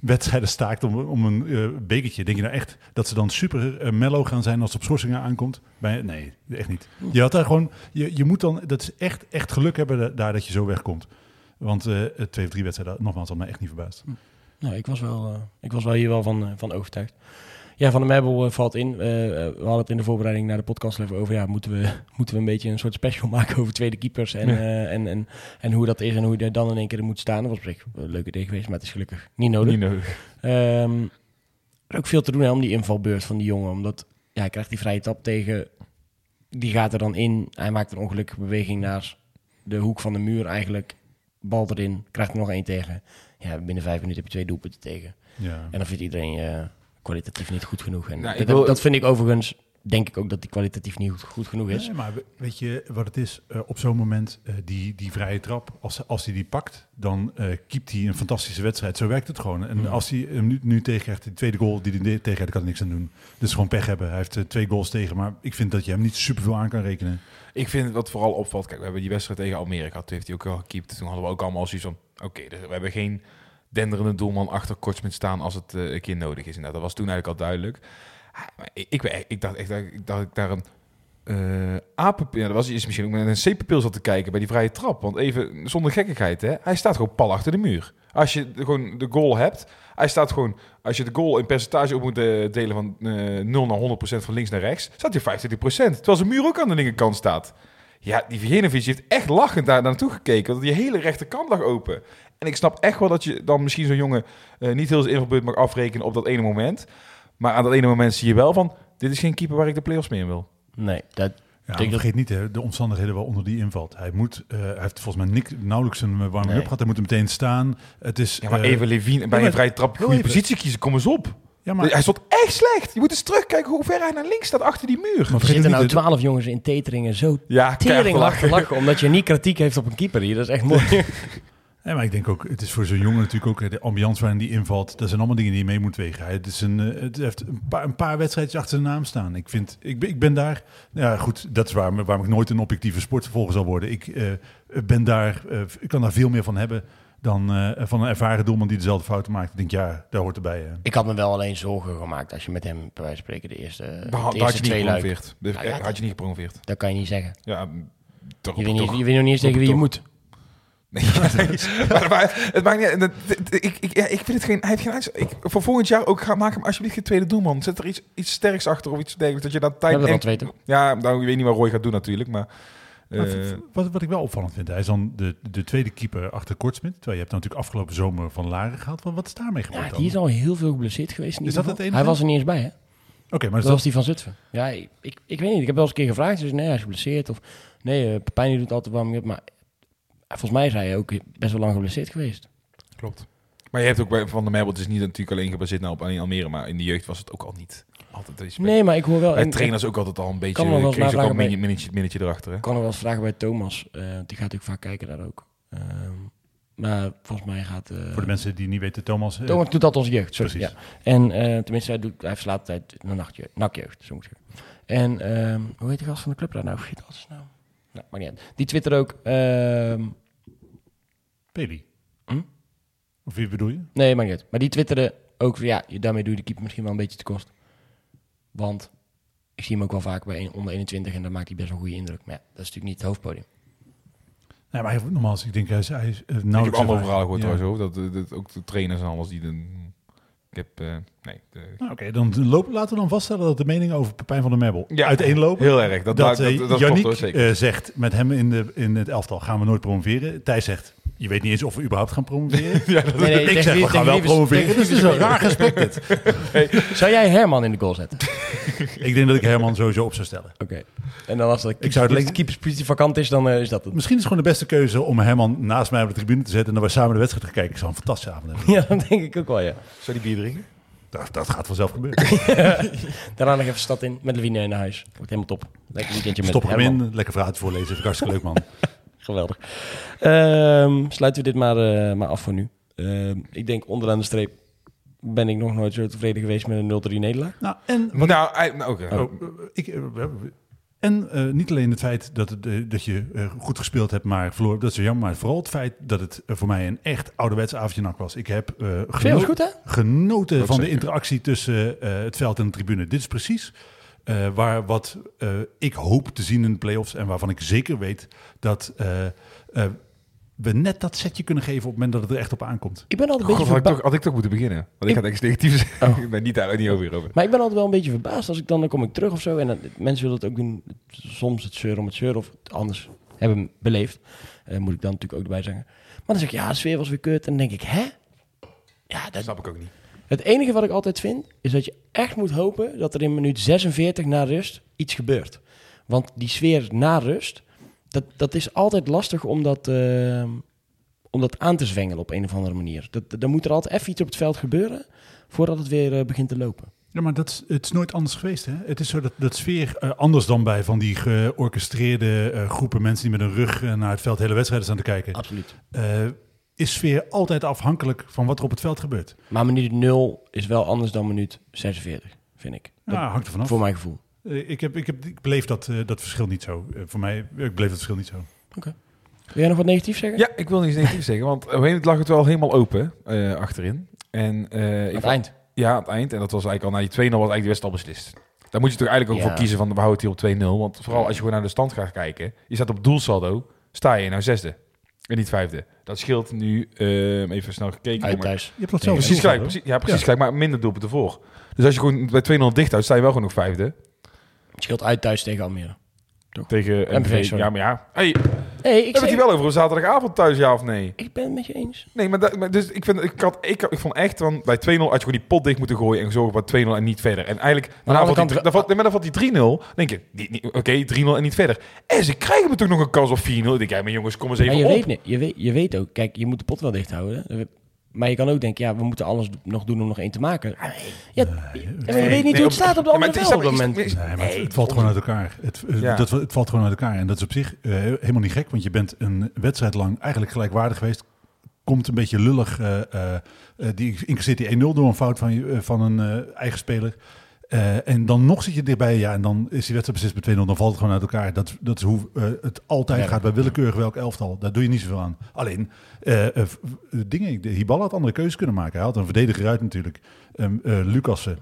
wedstrijden staakt om, om een eh, bekertje. Denk je nou echt dat ze dan super eh, mellow gaan zijn als het op schorsingen aankomt? Bij, nee, echt niet. Je had daar gewoon, je, je moet dan, dat is echt, echt geluk hebben da- daar dat je zo wegkomt. Want twee of drie wedstrijden, nogmaals, had mij echt niet verbaasd. Nou, ik was wel, ik was wel hier wel van, van overtuigd. Ja, Van de Meubel eh, valt in. Eh, eh, we hadden het in de voorbereiding naar de podcast even over... Ja, moeten we, moeten we een beetje een soort special maken over tweede keepers... en, Ja. en, en, en hoe dat is en hoe je er dan in één keer in moet staan. Dat was op zich een leuk idee geweest, maar het is gelukkig niet nodig. Niet nodig. Ehm, ook veel te doen hè, om die invalbeurt van die jongen. Omdat ja, hij krijgt die vrije tap tegen. Die gaat er dan in. Hij maakt een ongelukkige beweging naar de hoek van de muur eigenlijk. Bal erin. Krijgt er nog één tegen. Ja, binnen vijf minuten heb je twee doelpunten tegen. Ja. En dan vindt iedereen je kwalitatief niet goed genoeg. En Nou, dat, wil- dat vind ik overigens. Denk ik ook dat die kwalitatief niet goed, goed genoeg is. Nee, maar we- weet je wat het is? Eh, op zo'n moment, eh, die, die vrije trap, als, als hij die pakt, dan eh keept hij een fantastische wedstrijd. Zo werkt het gewoon. En Ja. als hij hem nu, nu tegenkrijgt, de tweede goal die hij tegen heeft, kan hij niks aan doen. Dus gewoon pech hebben. Hij heeft twee goals tegen, maar ik vind dat je hem niet superveel aan kan rekenen. Ik vind wat vooral opvalt, kijk, we hebben die wedstrijd tegen Almere gehad. Toen heeft hij ook wel gekiept. Toen hadden we ook allemaal zoiets van, oké, dus we hebben geen denderende doelman achter Kortsmit staan als het eh, een keer nodig is. Inderdaad, dat was toen eigenlijk al duidelijk. Ah, maar Ik, ik, ik dacht echt dat ik, daar een eh apenpil, dat was is misschien ook met een zeepenpil zat te kijken bij die vrije trap. Want even zonder gekkigheid, hè, hij staat gewoon pal achter de muur. Als je gewoon de goal hebt, hij staat gewoon, als je de goal in percentage op moet eh, delen van eh 0 naar 100% van links naar rechts, staat hij 25%. Terwijl zijn muur ook aan de linkerkant staat. Ja, die Vjenovic heeft echt lachend daar naartoe gekeken. Want die hele rechterkant lag open. En ik snap echt wel dat je dan misschien zo'n jongen eh, niet heel zijn invalbeurt mag afrekenen op dat ene moment. Maar aan dat ene moment zie je wel van, dit is geen keeper waar ik de play-offs mee in wil. Nee, dat, Ja, denk maar dat- vergeet niet hè, de omstandigheden waaronder die invalt. Hij, moet, eh, hij heeft volgens mij nik, nauwelijks een warming Nee. up gehad. Hij moet meteen staan. Het is, Ja, maar eh, even Levine bij maar- een vrije trap goede positie kiezen, kom eens op. ja, maar, Hij stond echt slecht. Je moet eens terugkijken hoe ver hij naar links staat achter die muur. maar er vergeet zitten nou de- twaalf jongens in teteringen zo Ja, tering lachen. Omdat je niet kritiek heeft op een keeper hier. Dat is echt mooi. Nee, maar ik denk ook, het is voor zo'n jongen natuurlijk ook de ambiance waarin die invalt. Dat zijn allemaal dingen die je mee moet wegen. Hij het is een, eh, het heeft een paar, een paar wedstrijdjes achter zijn naam staan. Ik, vind, ik, ben, ik ben daar, ja goed, dat is waar, waarom ik nooit een objectieve sportvolger zal worden. Ik eh, ben daar, eh, ik kan daar veel meer van hebben dan eh, van een ervaren doelman die dezelfde fouten maakt. Ik denk, ja, daar hoort erbij. Ik had me wel alleen zorgen gemaakt als je met hem, bij wijze van spreken, de eerste, de had eerste had je niet twee luik. gepromoveerd. De- Nou ja, had je niet gepromoveerd. Dat kan je niet zeggen. Ja, toch. Je weet, niet, je weet nog niet eens tegen wie je moet. Nee, maar, maar het maakt niet Ik, ik, ja, ik vind het geen. Hij heeft geen uits- ik, Voor volgend jaar ook. Ga, maak hem alsjeblieft geen tweede doelman. Zet er iets, iets sterks achter of iets dergelijks. Dat je dan tijd. hebben en- dat weten. ja, nou, ik weet niet wat Roy gaat doen natuurlijk. Maar. Eh, wat, wat ik wel opvallend vind, hij is dan de, de tweede keeper achter Kortsmit. Terwijl je hebt dan natuurlijk afgelopen zomer van Laren gehad. Wat, wat is daarmee gebeurd Ja, dan? die is al heel veel geblesseerd geweest. In Is ieder dat geval. het enige? Hij was er niet eens bij, hè? Oké, maar Dat was die van Zutphen. Ja, ik, ik, ik weet niet. Ik heb wel eens een keer gevraagd. Dus nee, hij is geblesseerd. Of nee, uh, Pepijn die doet altijd warming up. Maar eh, volgens mij is hij ook best wel lang geblesseerd geweest. Klopt. Maar je hebt ook bij Van der Merbel, het is niet natuurlijk alleen gebaseerd nou op alleen Almere, maar in de jeugd was het ook al niet altijd deze Nee, maar ik hoor wel... Bij en- trainers ook altijd al een beetje, kan nog kreeg ook al een minnetje, erachter. Hè? Ik kan nog wel eens vragen bij Thomas. eh, die gaat natuurlijk vaak kijken daar ook. Ehm, maar volgens mij gaat... eh, voor de mensen die niet weten, Thomas... eh, Thomas doet dat als jeugd, sorry. Precies. Ja. En eh, tenminste, hij, doet, hij verslaat altijd de nachtje, nakjeugd, zo moet ik zeggen. En ehm, hoe heet de gast van de club daar nou? Vergeet alles nou. Nou, maar niet uit. Die twitter ook... ehm, Peli. Hm? Of wie bedoel je? nee, maar niet uit. Maar die twitterde ook van, ja, je- daarmee doe je de keeper misschien wel een beetje te kost. Want ik zie hem ook wel vaak bij een- onder 21 en dan maakt hij best wel een goede indruk. Maar ja, dat is natuurlijk niet het hoofdpodium. Nee, maar hij, nogmaals, ik denk hij is, hij is eh, Ik heb nauwelijks... andere verhalen gehoord Ja. trouwens ook. Dat, dat, ook de trainers en alles die... De, ik heb... eh, nee. de- Nou, Oké, dan lopen, laten we dan vaststellen dat de meningen over Pepijn van der Merbel Ja, uiteenlopen. heel erg. Dat, Dat, dat, eh, dat, Yannick klopt hoor, zeker. eh, zegt, met hem in, de, in het elftal gaan we nooit promoveren. Thijs zegt, je weet niet eens of we überhaupt gaan promoveren. ja, dat, Nee, nee, ik zeg, we gaan wel promoveren. het is een raar gesprek dit. Zou jij Herman in de goal zetten? Ik denk dat ik Herman sowieso op zou stellen. Oké. En dan als de Ik zou het keeper- keeperspositie vakant is, dan eh, is dat het. Misschien is het gewoon de beste keuze om Herman naast mij op de tribune te zetten... en dat we samen de wedstrijd gaan kijken. Ik zou een fantastische avond hebben. Ja, dat denk ik ook wel, ja. Zou die bier drinken? Dat, dat gaat vanzelf gebeuren. Daarna nog even stad in met Levine naar huis. Wordt helemaal top. Lekker weekendje met Stop hem Herman. in, lekker verhaaltje voorlezen. Vind ik hartstikke leuk, man. Geweldig. Ehm, sluiten we dit maar, eh, maar af voor nu. Ehm, ik denk onderaan de streep ben ik nog nooit zo tevreden geweest met een 0-3 nederlaag. nou, en Nou, nou. Oh, eh, ik, en eh, niet alleen het feit dat, het, eh, dat je eh, goed gespeeld hebt, maar verloren, dat is jammer. Maar vooral het feit dat het voor mij een echt ouderwets avondje nak was. Ik heb eh, geno- goed, hè? genoten Dat van de interactie tussen eh, het veld en de tribune. Dit is precies eh, waar wat eh, ik hoop te zien in de play-offs. En waarvan ik zeker weet dat eh, eh, we net dat setje kunnen geven op het moment dat het er echt op aankomt. Ik ben altijd een beetje had, ik verba- toch, had ik toch moeten beginnen? Want ik, Ik- ga het echt negatief zeggen. Oh. ik ben niet daar niet over hierover. Maar ik ben altijd wel een beetje verbaasd als ik dan, dan kom ik terug of zo. En dan, mensen willen het ook doen, soms het zeuren om het zeuren of het anders hebben beleefd. Eh, moet ik dan natuurlijk ook erbij zeggen. Maar dan zeg ik, ja, de sfeer was weer kut. En dan denk ik, hè? Ja, Dat dat, snap ik ook niet. Het enige wat ik altijd vind, is dat je echt moet hopen dat er in minuut 46 na rust iets gebeurt. Want die sfeer na rust, dat, dat is altijd lastig om dat, eh, om dat aan te zwengelen op een of andere manier. Dat, dan moet er altijd even iets op het veld gebeuren voordat het weer eh, begint te lopen. Ja, maar dat, is- het is nooit anders geweest. Hè? Het is zo dat, dat sfeer, eh, anders dan bij van die georchestreerde groepen mensen die met een rug naar het veld hele wedstrijden staan te kijken, Absoluut. Is sfeer altijd afhankelijk van wat er op het veld gebeurt. Maar minuut 0 is wel anders dan minuut 46, vind ik. Dat- Ja, hangt er vanaf. Voor mijn gevoel. Eh, ik, heb, ik, heb, ik beleef dat, eh, dat verschil niet zo. Eh, voor mij, ik beleef dat verschil niet zo. Wil jij nog wat negatiefs zeggen? Ja, ik wil niet negatief zeggen, want op een gegeven moment lag het wel helemaal open eh, achterin. En, eh, Aan het vond- eind. Ja, aan het eind. En dat was eigenlijk al na die 2-0 was eigenlijk de wedstrijd al beslist. Daar moet je toch eigenlijk ook Ja. voor kiezen van we houden het hier op 2-0. Want vooral als je gewoon naar de stand gaat kijken. Je staat op doelsaldo, sta je nou zesde. En niet vijfde. Dat scheelt nu, eh, even snel gekeken. Uit maar- thuis. Je hebt dat Ja, zelf. precies gelijk, precies, ja, precies Ja. gelijk, maar minder doelpunten voor. Dus als je gewoon bij 2-0 dicht houdt, sta je wel gewoon nog vijfde. Het scheelt uit thuis tegen Almere. Tegen MVV, MVV. sorry. Ja, maar ja. Hey, Nee, ik, we het hier wel over een zaterdagavond thuis, ja of nee? ik ben het met je eens. Nee, maar, dat, maar dus ik, vind, ik, had, ik, ik vond echt, van bij 2-0 had je gewoon die pot dicht moeten gooien en zorgen voor 2-0 en niet verder. En eigenlijk, daarna die, dan valt, nee, maar dan valt die 3-0, denk je, oké, 3-0 en niet verder. En ze krijgen me toch nog een kans op 4-0. Ik denk, ja, maar jongens, kom eens Maar even je op. weet, niet, je, weet, je weet ook, kijk, je moet de pot wel dicht houden. Maar je kan ook denken, ja, we moeten alles nog doen om nog één te maken. Ja, ja, maar je weet niet Nee, hoe het staat op de andere het op dat moment. Nee, maar het, nee, het valt gewoon uit elkaar. Het, eh, Ja. dat, het valt gewoon uit elkaar. En dat is op zich eh, helemaal niet gek, want je bent een wedstrijd lang eigenlijk gelijkwaardig geweest. Komt een beetje lullig. eh, eh, eh, die incasseert die 1-0 door een fout van, je- van een eh, eigen speler. Eh, en dan nog zit je dichtbij, ja, en dan is die wedstrijd beslist met 2-0, dan valt het gewoon uit elkaar. Dat, dat is hoe eh, het altijd Ja. gaat bij willekeurig welk elftal. Daar doe je niet zoveel aan. Alleen, eh, dingen, de Hiballa had andere keuzes kunnen maken. Hij had een verdediger uit natuurlijk, Ehm eh, Lucassen,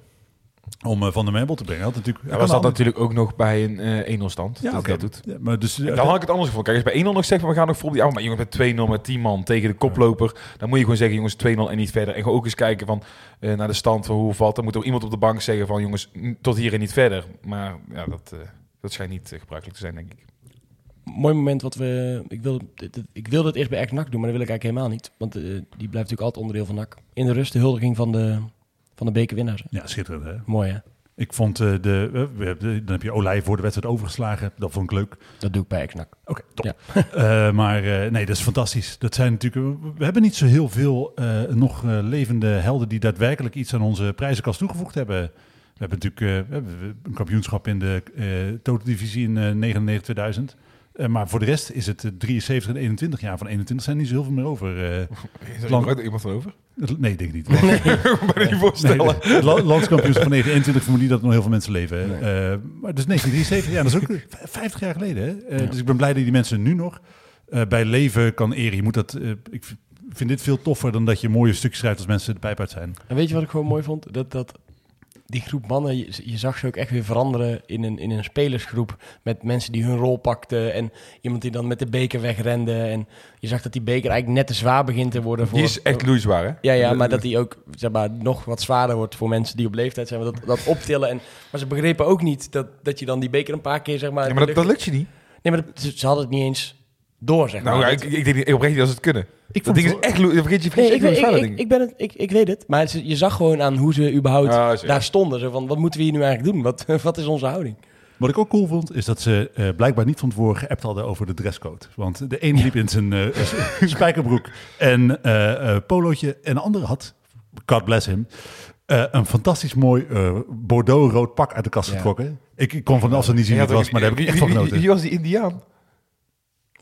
om eh, Van der Merbel te brengen. Hij Had natuurlijk, Ja, hij was dat natuurlijk ook nog bij een eh 1-0 stand. ja, dat dat doet. Ja, maar dus, eh, Dan had ik het anders gevonden. Kijk, als bij 1-0 nog zegt we gaan nog vol op die af. Maar jongens, met 2-0 met 10 man tegen de koploper. Dan moet je gewoon zeggen, jongens, 2-0 en niet verder. En gewoon ook eens kijken van, eh, naar de stand van hoe valt. Dan moet er iemand op de bank zeggen van, jongens, tot hier en niet verder. Maar ja, dat, eh, dat schijnt niet eh, gebruikelijk te zijn, denk ik. Mooi moment wat we... Ik wilde, ik wilde het eerst bij Ex NAC doen, maar dat wil ik eigenlijk helemaal niet. Want eh, die blijft natuurlijk altijd onderdeel van NAC. In de rust de huldiging van de, van de bekerwinnaars. hè. ja, schitterend hè. Mooi hè? Ik vond eh, de, eh, we hebben- dan heb je Olij voor de wedstrijd overgeslagen. Dat vond ik leuk. Dat doe ik bij Ex NAC. Oké, top. Ja. Eh, maar eh, nee, dat is fantastisch. Dat zijn natuurlijk, we hebben niet zo heel veel eh, nog eh, levende helden die daadwerkelijk iets aan onze prijzenkast toegevoegd hebben. We hebben natuurlijk eh, we hebben een kampioenschap in de eh totodivisie in eh 99-2000. Eh, maar voor de rest is het eh, 73 en 21 jaar. Van 21 zijn niet zo heel veel meer over. eh. Is er Lang- iemand van over? Nee, ik denk niet. Ik kan me niet voorstellen. Nee, landskampioenschap van 1921 vermoed niet dat nog heel veel mensen leven. Hè? Eh, maar dus 1973, ja, dat is ook v- 50 jaar geleden. Hè? Eh, Dus ik ben blij dat die mensen nu nog eh, bij leven kan eren. Je moet dat, ik vind dit veel toffer dan dat je mooie stukjes schrijft als mensen de pijp uit zijn. En weet je wat ik gewoon mooi vond? Dat, dat die groep mannen, je, je zag ze ook echt weer veranderen in een, in een spelersgroep. Met mensen die hun rol pakten en iemand die dan met de beker wegrende. En je zag dat die beker eigenlijk net te zwaar begint te worden. Voor, Die is echt loeizwaar, hè? Ja, ja, maar dat die ook zeg maar, nog wat zwaarder wordt voor mensen die op leeftijd zijn. Dat, dat optillen. En, maar ze begrepen ook niet dat, dat je dan die beker een paar keer zeg maar... Ja, maar dat, dat lukt je niet. Nee, maar dat- ze, hadden het niet eens door, zeg maar. Nou, ja, Dat- ik, ik denk niet- oprecht niet als ze het kunnen. Ik Dat ding is echt vergeet je Nee, vergeet ik, je weet- ik, ik, ik, ben het, ik, ik weet het. Maar ze- je zag gewoon aan hoe ze überhaupt Ah, daar stonden. Zo van, wat moeten we hier nu eigenlijk doen? Wat, wat is onze houding? Wat ik ook cool vond, is dat ze eh, blijkbaar niet van tevoren geappt hadden over de dresscode. Want de ene liep in zijn eh, spijkerbroek en eh eh polootje. En de andere had, God bless him, Eh, een fantastisch mooi eh, Bordeaux-rood pak uit de kast Ja. getrokken. Ik, ik kon van de afstand niet zien wie het was, maar daar heb ik echt van genoten. Wie was die Indiaan?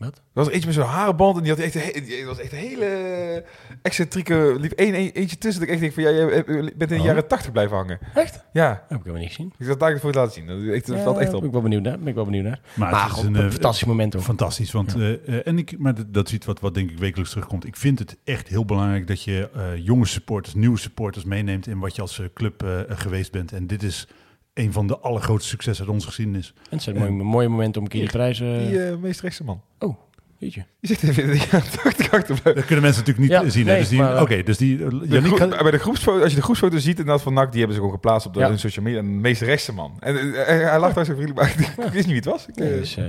Wat? Er was eentje met zo'n harenband en die had echt een, die was echt een hele excentrieke... liep één, één- eentje tussen dat ik echt denk van... Ja, je bent in de Oh. jaren tachtig blijven hangen. Echt? Ja, Dat heb ik helemaal niet gezien. ik zat daar voor het laten zien. Dat, echt, dat valt echt op. Ben ik wel benieuwd naar. Ben ik wel benieuwd naar. Maar, Maar, het is een een, eh, fantastisch moment hoor. Fantastisch, want eh, eh, en ik, maar dat, dat is iets wat, wat denk ik wekelijks terugkomt. Ik vind het echt heel belangrijk dat je eh, jonge supporters, nieuwe supporters meeneemt in wat je als eh, club eh, geweest bent. En dit is een van de allergrootste successen uit onze geschiedenis. En het zijn mooie, mooie momenten om een keer die prijzen... Die eh, meest rechtse man. Oh, weet je. Die zit even achterblijven. Dat kunnen mensen natuurlijk niet Ja, eh, zien. hè. dus die, maar- Oké, dus die... eh, De Yannick groep- gaat- bij de groepsfoto, als je de groepsfoto ziet inderdaad van NAC, die hebben ze gewoon geplaatst op de Ja. hun social media. En de meest rechtse man. En eh, hij, lacht daar zo vriendelijk bij. Ik wist niet wie het was. Ik, eh, Nee, dus, eh,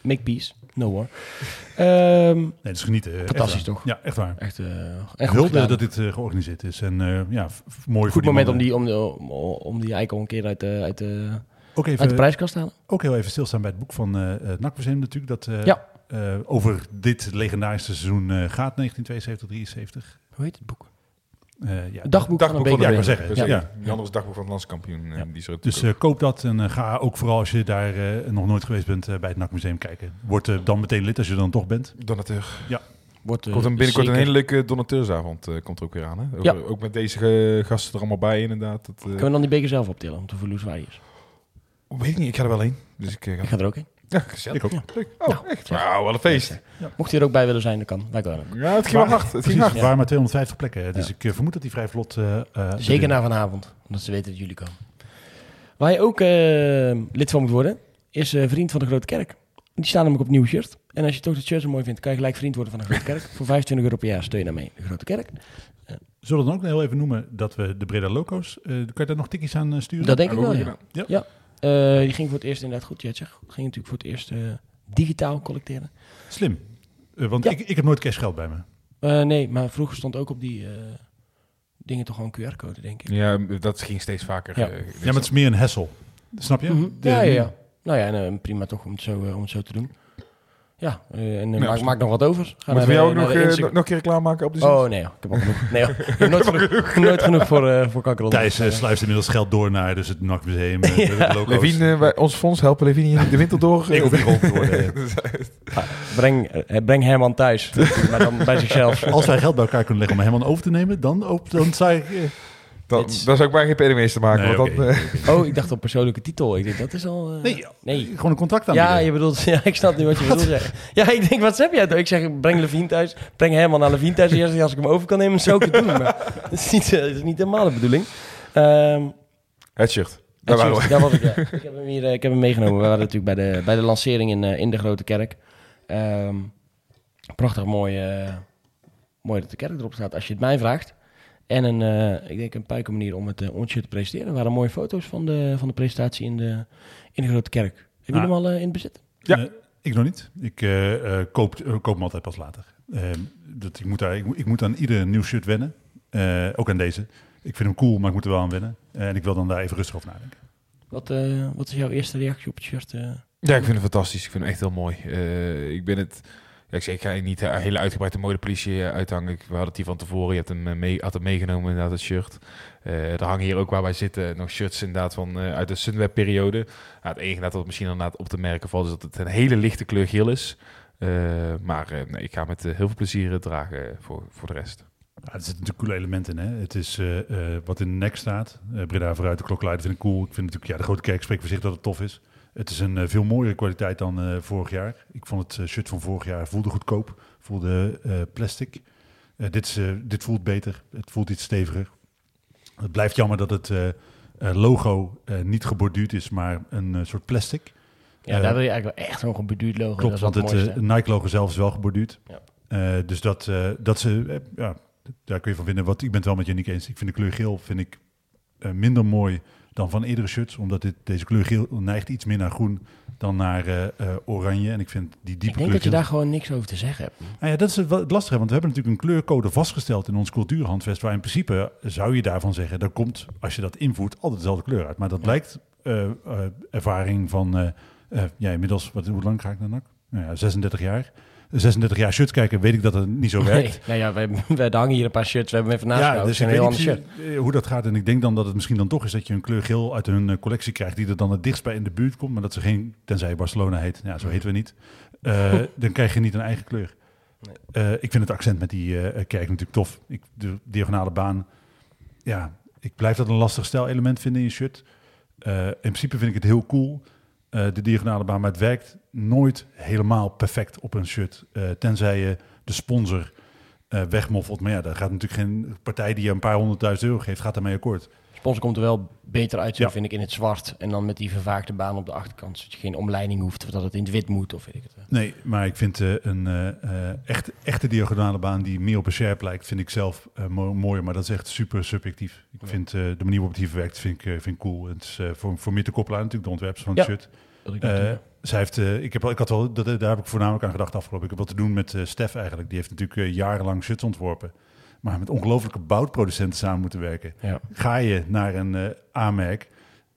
make peace. No war. Ehm, nee, dus genieten. eh, Fantastisch, toch? Ja, echt waar. echt, eh echt goed Hulde dat dit eh, georganiseerd is. En eh, ja, mooi voor Goed die moment om die, om, de, om, om die eikel een keer uit de, uit de, Ook uit de even, prijskast te halen. ook heel even stilstaan bij het boek van eh het NAC Museum natuurlijk. Dat eh, Ja. eh, over dit legendarische seizoen eh, gaat, 1972-73. Hoe heet het boek? Eh, ja, dagboek, van een van. Ja, de zeggen, Dus, ja. ja. Ja. Is dagboek van het landskampioen. eh, Ja. Die is er Dus eh, koop dat en eh, ga ook vooral als je daar eh, nog nooit geweest bent eh, bij het NAC Museum kijken. Word eh, dan meteen lid als je dan toch bent. donateur. Wordt, eh, Komt een binnenkort zeker- een hele leuke donateursavond eh, komt er ook weer aan. Hè? Ook, Ja. ook met deze eh, gasten er allemaal bij inderdaad. Dat, eh, Kunnen we dan die beker zelf optillen om te voelen hoe zwaar die is? Weet ik niet, ik ga er wel heen. Dus ik, eh, ga... Ik ga er ook in. Ja, gezellig. Ik ook. Ja. Leuk. Oh, Nou, echt? Wauw, wat een feest. Mocht je er ook bij willen zijn, dan kan. Wij kunnen ook. Ja, het ging wel hard. Het ging hard. waren maar 250 plekken. Dus Ja. ik eh, vermoed dat die vrij vlot... eh, eh, Zeker na vanavond, omdat ze weten dat jullie komen. Waar je ook eh, lid van moet worden, is eh, vriend van de Grote Kerk. Die staan namelijk op nieuw shirt. En als je toch het shirt zo mooi vindt, kan je gelijk vriend worden van de Grote Kerk. Voor 25 euro per jaar steun je daarmee de Grote Kerk. Zullen we dan ook heel even noemen dat we de Breda Loco's... eh, kan je daar nog tikkies aan sturen? Dat denk ik Ook wel, gedaan. ja. Eh, die ging voor het eerst inderdaad goed, zegt. Ging natuurlijk voor het eerst eh, digitaal collecteren. Slim. Eh, want Ja. ik, ik heb nooit cash geld bij me. Eh, nee, maar vroeger stond ook op die eh, dingen toch gewoon QR-code, denk ik. Ja, dat ging steeds vaker. Ja. Ja, maar het is meer een hassel. Snap je? Mhm. De- ja, ja, ja. Nou ja, en, prima toch om het zo, om het zo te doen. Ja, eh, en eh, Ja, maak, nog wat over. Ga Moeten we jou ook nog, een keer reclame maken op de Oh nee, ik heb al genoeg. Nee, ik heb nooit genoeg, nooit genoeg voor, eh voor kanker. Thijs eh, sluist inmiddels geld door naar dus het NAC Museum. Levine, eh, wij- ons fonds helpen Levine in de winter door. Ik hoef niet geholpen te worden. breng, eh, breng Herman thuis, maar dan bij zichzelf. Als wij geld bij elkaar kunnen leggen om hem helemaal over te nemen, dan, op, dan zou ik... Dan, Dit is- ik maar geen PDM's maken. nee, want dan, eh. Oh, ik dacht op persoonlijke titel. Ik denk, dat is al... eh, Nee, nee. gewoon een contract Ja, aanbieden. je bedoelt, ja, ik snap nu wat je bedoelt. zeggen. Ja, ik denk, wat heb jij? Ik zeg, breng Levine thuis. Breng Herman naar Levine thuis. Eerst als ik hem over kan nemen, zou ik het doen. Maar dat is niet, eh, dat is niet helemaal de bedoeling. Ehm het shirt. Daar Het waren we. shirt, daar was ik, ja. ik heb hem hier eh, ik heb hem meegenomen. We waren natuurlijk bij de, bij de lancering in, in de Grote Kerk. Ehm, prachtig mooi, mooi dat de kerk erop staat, als je het mij vraagt. En een, eh, ik denk een puike manier om het, shirt te presenteren. Er waren mooie foto's van de, van de presentatie in de, in de Grote Kerk. Heb je Ah. hem al eh, in bezit? Ja. Ik nog niet. Ik eh, eh, koop, koop hem altijd pas later. Dat, ik, moet daar, ik, moet- ik moet aan ieder nieuw shirt wennen. Eh, ook aan deze. Ik vind hem cool, maar ik moet er wel aan wennen. En ik wil dan daar even rustig over nadenken. Wat, eh, wat is jouw eerste reactie op het shirt? Ja, ik vind het fantastisch. Ik vind hem echt heel mooi. Eh, ik ben het... Ik, zeg, ik ga niet een hele uitgebreide modepolitie eh, uithangen. Ik- We hadden hier van tevoren. Je hebt hem eh, mee, had hem meegenomen, inderdaad, het shirt. Eh, er hangen hier ook waar wij zitten nog shirts inderdaad van, eh, uit de Sunweb-periode. Ja, het enige wat misschien inderdaad op te merken valt... is dat het een hele lichte kleur geel is. Eh, maar eh, nee, ik ga met eh, heel veel plezier eh, dragen voor, voor de rest. Er zitten natuurlijk coole elementen in. Hè? Het is eh, eh, wat in de nek staat. Eh Breda vooruit, de klokluider vind ik cool. Ik vind natuurlijk, ja, de grote kerk spreekt voor zich dat het tof is. Het is een eh, veel mooiere kwaliteit dan eh, vorig jaar. Ik vond het eh, shirt van vorig jaar voelde goedkoop. Voelde plastic. Dit, is, dit voelt beter. Het voelt iets steviger. Het blijft jammer dat het logo niet geborduurd is, maar een soort plastic. Ja, daar wil je eigenlijk wel echt zo'n gebeduurd logo. Klopt, dat want het. Nike-logo zelf is wel geborduurd. Ja. Dus dat, dat ze, ja, daar kun je van vinden. Wat, ik ben het wel met je niet eens. Ik vind de kleur geel vind ik, minder mooi dan van eerdere shirts. Omdat dit, deze kleur geel neigt iets meer naar groen dan naar eh, eh, oranje. En ik vind die diepe ik denk kleur dat je daar gewoon niks over te zeggen hebt. nou ja, dat is het lastige, want we hebben natuurlijk een kleurcode vastgesteld in ons cultuurhandvest, waar in principe zou je daarvan zeggen, er komt, als je dat invoert, altijd dezelfde kleur uit. Maar dat blijkt eh, ervaring van, ja, inmiddels, wat, hoe lang ga ik naar NAC? Nou ja, 36 jaar. 36 jaar shirts kijken, weet ik dat het niet zo Nee, werkt. nou ja, we, we, er hangen hier een paar shirts. We hebben even nagehouden. dus het ik weet niet ander shirt. eh, hoe dat gaat. En ik denk dan dat het misschien dan toch is dat je een kleur geel uit hun eh, collectie krijgt, die er dan het dichtst bij in de buurt komt, maar dat ze geen, tenzij Barcelona heet, ja, zo heten we niet, eh, dan krijg je niet een eigen kleur. Nee. Ik vind het accent met die eh, kerk natuurlijk tof. Ik, de diagonale baan, ja, ik blijf dat een lastig stijlelement vinden in je shirt. In principe vind ik het heel cool, eh, de diagonale baan, maar het werkt nooit helemaal perfect op een shirt, eh, tenzij je de sponsor eh, wegmoffelt. Maar ja, daar gaat natuurlijk geen partij die je een paar honderdduizend euro geeft, gaat daarmee akkoord. Sponsor komt er wel beter uit, Ja. vind ik, in het zwart. En dan met die vervaagde baan op de achterkant. Zodat je geen omleiding hoeft. Of dat het in het wit moet, of weet ik het. Nee, maar ik vind eh, een eh, eh, echt, echte diagonale baan die meer op een sjerp lijkt, vind ik zelf mo- mooier. Maar dat is echt super subjectief. Ik Ja. vind de manier waarop het hier verwerkt, vind ik, vind ik cool. Het is voor, voor meer te koppelen aan natuurlijk de ontwerpers van het Ja. shirt. Dat zij heeft, ik, heb, al- ik had wel, dat, daar heb ik voornamelijk aan gedacht afgelopen. Ik heb wat te doen met eh Stef eigenlijk. Die heeft natuurlijk jarenlang shirts ontworpen. Maar met ongelofelijke boutproducenten samen moeten werken. ja. Ga je naar een aanmerk,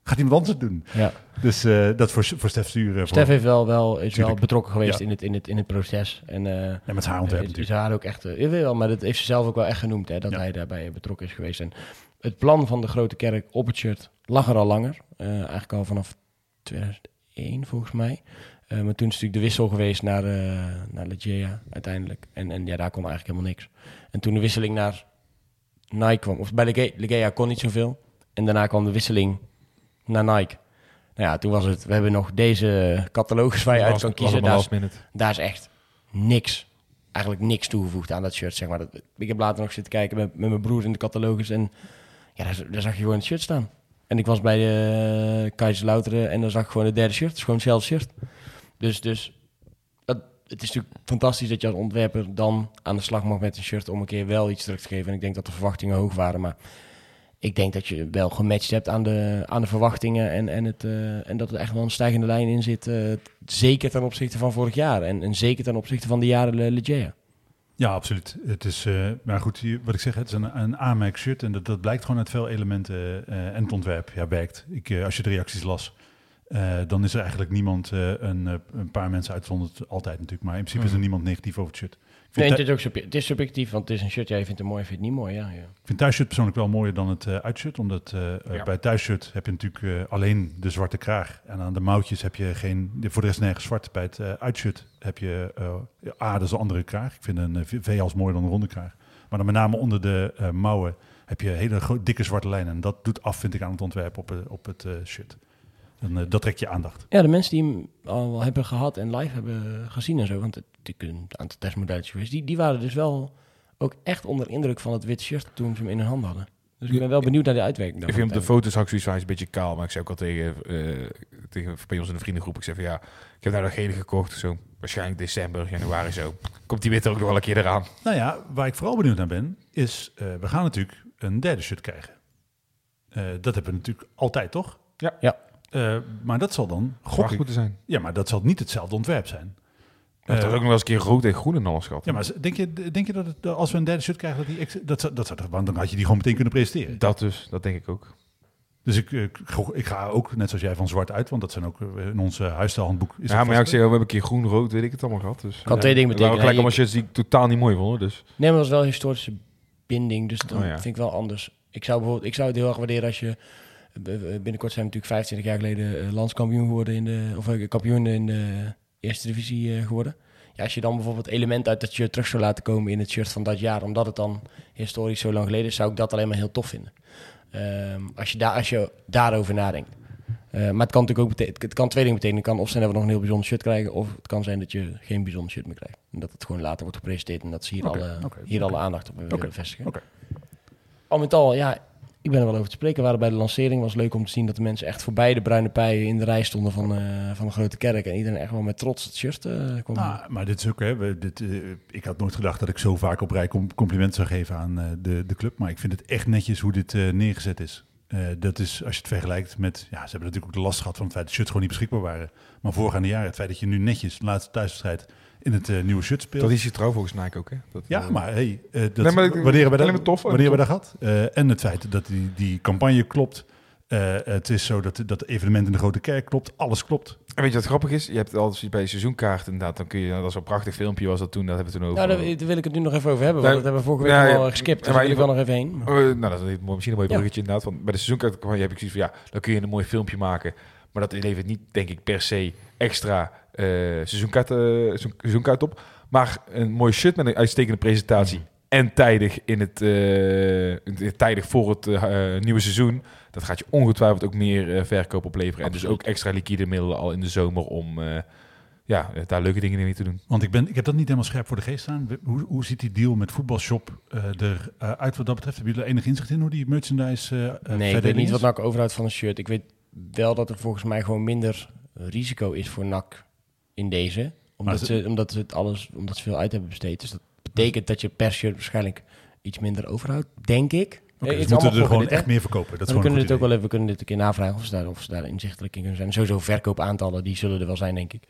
gaat iemand anders het doen. ja. Dus eh, dat voor, voor Stef sturen. Stef heeft wel, wel, is wel betrokken geweest Ja. in, het, in, het, in het proces. En eh Ja, met haar ontwerp is, is natuurlijk. haar ook echt... eh, jawel, maar dat heeft ze zelf ook wel echt genoemd. Hè, dat Ja. hij daarbij betrokken is geweest. En het plan van de Grote Kerk op het shirt lag er al langer. Eigenlijk al vanaf 2001 volgens mij. Eh, maar toen is natuurlijk de wissel geweest naar, eh naar Legea uiteindelijk. En, en ja, daar kon eigenlijk helemaal niks. En toen de wisseling naar Nike kwam, of bij Legea, Legea kon niet zoveel. En daarna kwam de wisseling naar Nike. Nou ja, toen was het, we hebben nog deze catalogus waar je uit kan kiezen. Daar is, daar is echt niks, eigenlijk niks toegevoegd aan dat shirt, zeg maar. Dat, ik heb later nog zitten kijken met, met mijn broer in de catalogus en ja, daar, daar zag je gewoon het shirt staan. En ik was bij de uh, Kaiserslauteren en dan zag ik gewoon het derde shirt. Het is gewoon hetzelfde shirt. Dus, dus het is natuurlijk fantastisch dat je als ontwerper dan aan de slag mag met een shirt om een keer wel iets terug te geven. En ik denk dat de verwachtingen hoog waren, maar ik denk dat je wel gematcht hebt aan de, aan de verwachtingen en, en, het, eh, en dat er echt wel een stijgende lijn in zit. eh, zeker ten opzichte van vorig jaar en, en zeker ten opzichte van de jaren Le- Legea. Ja, absoluut. Het is, eh, maar goed, hier- wat ik zeg, het is een, een aanmerk shirt en dat, dat blijkt gewoon uit veel elementen eh, en het ontwerp ja, werkt. Ik, eh, als je de reacties las, dan is er eigenlijk niemand, een, een paar mensen uitzonderd altijd natuurlijk, maar in principe is er Mhm. niemand negatief over het shirt. Nee, vind, het is ook subje- het is subjectief, want het is een shirt. Ja, je vindt het mooi, vindt het niet mooi. Ja, ja. Ik vind thuisshirt persoonlijk wel mooier dan het eh uitshirt. Omdat eh, Ja. bij het thuisshirt heb je natuurlijk alleen de zwarte kraag. En aan de mouwtjes heb je geen, voor de rest nergens zwart. Bij het uitshirt heb je, A, dat is een andere kraag. Ik vind een V- V-hals mooier dan een ronde kraag. Maar dan met name onder de mouwen heb je hele dikke zwarte lijnen. En dat doet af, vind ik, aan het ontwerp op, op het shirt. En eh, dat trekt je aandacht. ja, de mensen die hem al hebben gehad en live hebben gezien en zo, want het is een aantal testmodelletjes geweest, die, die waren dus wel ook echt onder indruk van het witte shirt toen ze hem in hun handen hadden. Dus ik ben wel benieuwd naar de uitwerking. Ik vind op de foto's zag ik zoiets van, hij is een beetje kaal. Maar ik zei ook al tegen, eh, tegen bij ons in de vriendengroep. Ik zei van ja, ik heb daar nog gele gekocht. Zo, waarschijnlijk december, januari zo. Komt die witte ook nog wel een keer eraan. Nou ja, waar ik vooral benieuwd naar ben, is eh, we gaan natuurlijk een derde shirt krijgen. Eh, dat hebben we natuurlijk altijd, toch? Ja. Ja. Eh, maar dat zal dan, gok moeten zijn. ja, maar dat zal niet hetzelfde ontwerp zijn. Hij heeft Eh, ook nog wel eens een keer rood en groen en alles gehad. ja, maar denk je, denk je dat het, dat als we een derde shirt krijgen, dat die, ex- dat, zou- dat zou toch, want dan had je die gewoon meteen kunnen presenteren. Dat dus, dat denk ik ook. Dus ik, eh, ik, ga ook, net zoals jij, van zwart uit, want dat zijn ook eh, in ons uh, huisstijlhandboek. Is ja, dat maar ja, ik zeg, we hebben een keer groen, rood, weet ik het allemaal gehad. Dus. Kan twee dingen betekenen. gelijk allemaal shirts die ik totaal niet mooi vond. hoor, Dus. Nee, maar dat was wel een historische binding, dus dat Oh ja. vind ik wel anders. Ik zou bijvoorbeeld, ik zou het heel erg waarderen als je eh, binnenkort zijn we natuurlijk 25 jaar geleden eh, landskampioen geworden in de of eh, kampioen in de eerste divisie eh, geworden. Ja, als je dan bijvoorbeeld element uit dat shirt terug zou laten komen in het shirt van dat jaar, omdat het dan historisch zo lang geleden is, zou ik dat alleen maar heel tof vinden. Ehm, als, je daar, als je daarover nadenkt. Maar het kan natuurlijk ook betekenen, het kan twee dingen betekenen. Het kan of zijn dat we nog een heel bijzonder shirt krijgen, of het kan zijn dat je geen bijzonder shirt meer krijgt. En dat het gewoon later wordt gepresenteerd en dat ze hier, alle, hier alle aandacht op willen vestigen. Al met al, ja, ik ben er wel over te spreken. We waren bij de lancering. was leuk om te zien dat de mensen echt voorbij de bruine pijen in de rij stonden van, eh, van de grote kerk. En iedereen echt wel met trots het shirt eh kwam. Nou, maar dit is ook, hè, dit, eh, ik had nooit gedacht dat ik zo vaak op rij com- complimenten zou geven aan de, de club. Maar ik vind het echt netjes hoe dit neergezet is. Dat is, als je het vergelijkt met, ja, ze hebben natuurlijk ook de last gehad van het feit dat shirts gewoon niet beschikbaar waren. Maar voorgaande jaren, het feit dat je nu netjes, laatste thuiswedstrijd, in het eh, nieuwe shirt speelt. Dat is je trouw volgens Nike ook, hè? Dat, Ja, eh, maar hey, eh, dat, Nee, maar hebben we dat, tof, hebben we dat gehad? Eh, en het feit dat die, die campagne klopt. Eh, het is zo dat, dat het evenement in de Grote Kerk klopt. Alles klopt. En weet je wat grappig is? Je hebt altijd bij seizoenkaart inderdaad, dan kun je, dat was een prachtig filmpje was dat toen, dat hebben we toen over. Nou, daar, daar wil ik het nu nog even over hebben, want Nou, dat hebben we vorige week ja, ja. al eh, geskipt. Dus Maar daar wil ik wel nog even heen. maar- Oh, nou, dat is een- misschien een mooi Ja. bruggetje inderdaad. Want bij de seizoenkaart heb ik zoiets van, ja, dan kun je een mooi filmpje maken. Maar dat levert niet, denk ik, per se extra seizoenkaart, eh, seizoen- seizoenkaart op. Maar een mooi shirt met een uitstekende presentatie. En tijdig, in het, eh, in- tijdig voor het eh, eh, nieuwe seizoen. Dat gaat je ongetwijfeld ook meer eh, verkoop opleveren. En dus ook extra liquide middelen al in de zomer om eh, ja, daar leuke dingen mee te doen. Want ik, ben, ik heb dat niet helemaal scherp voor de geest staan. Hoe, hoe ziet die deal met voetbalshop eh eruit wat dat betreft? Hebben jullie er enig inzicht in hoe die merchandise eh, eh, Nee, ik weet niet is? wat NAC overhoudt van een shirt. Ik weet wel dat er volgens mij gewoon minder risico is voor NAC in deze. Omdat, ze, omdat, ze het alles, omdat ze veel uit hebben besteed. Dus dat betekent dat je per shirt waarschijnlijk iets minder overhoudt, denk ik. Oké, Eh, dus het is moeten we er gewoon echt meer verkopen. Dat is we kunnen dit ook wel even, we kunnen dit een keer navragen of ze daar, of ze daar inzichtelijk in kunnen zijn. Sowieso verkoopaantallen, die zullen er wel zijn, denk ik.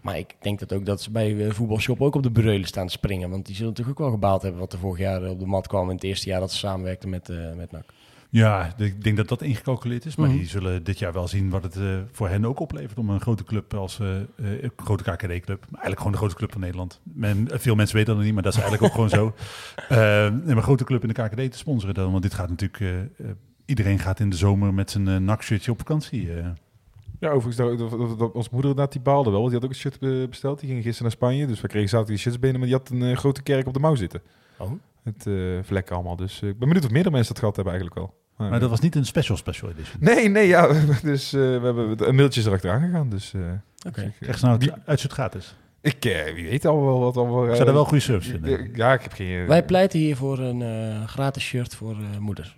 Maar ik denk dat ook dat ze bij eh, voetbalshop ook op de breulen staan te springen. Want die zullen natuurlijk ook wel gebaald hebben wat er vorig jaar op de mat kwam in het eerste jaar dat ze samenwerkten met, eh met NAC. Ja, ik denk dat dat ingecalculeerd is. Maar Mhm. die zullen dit jaar wel zien wat het eh, voor hen ook oplevert om een grote club als eh, eh, een grote KKD-club. Eigenlijk gewoon de grootste club van Nederland. Men, veel mensen weten dat nog niet, maar dat is eigenlijk ook gewoon zo. Een grote club in de KKD te sponsoren dan. Want dit gaat natuurlijk... iedereen gaat in de zomer met zijn uh, NAC-shirtje op vakantie. eh. Ja, overigens, dat, dat, dat- dat- onze moeder inderdaad, die baalde wel. want Die had ook een shirt besteld. Die ging gisteren naar Spanje. Dus we kregen zaterdag die shirts binnen. Maar die had een grote kerk op de mouw zitten. Oh. Het eh vlekken allemaal. Dus ik ben benieuwd of meerdere mensen dat gehad hebben eigenlijk wel. Maar, Maar dat was niet een special special edition. Nee, nee, ja. Dus eh, we hebben een mailtje erachteraan gegaan. Dus eh, Krijg ze nou Wie- het gratis? ik eh, wie weet al wel wat al wel. Ik eh, zou daar wel goede service vinden. Ja, ik heb geen... Wij pleiten hier voor een eh, gratis shirt voor eh, moeders.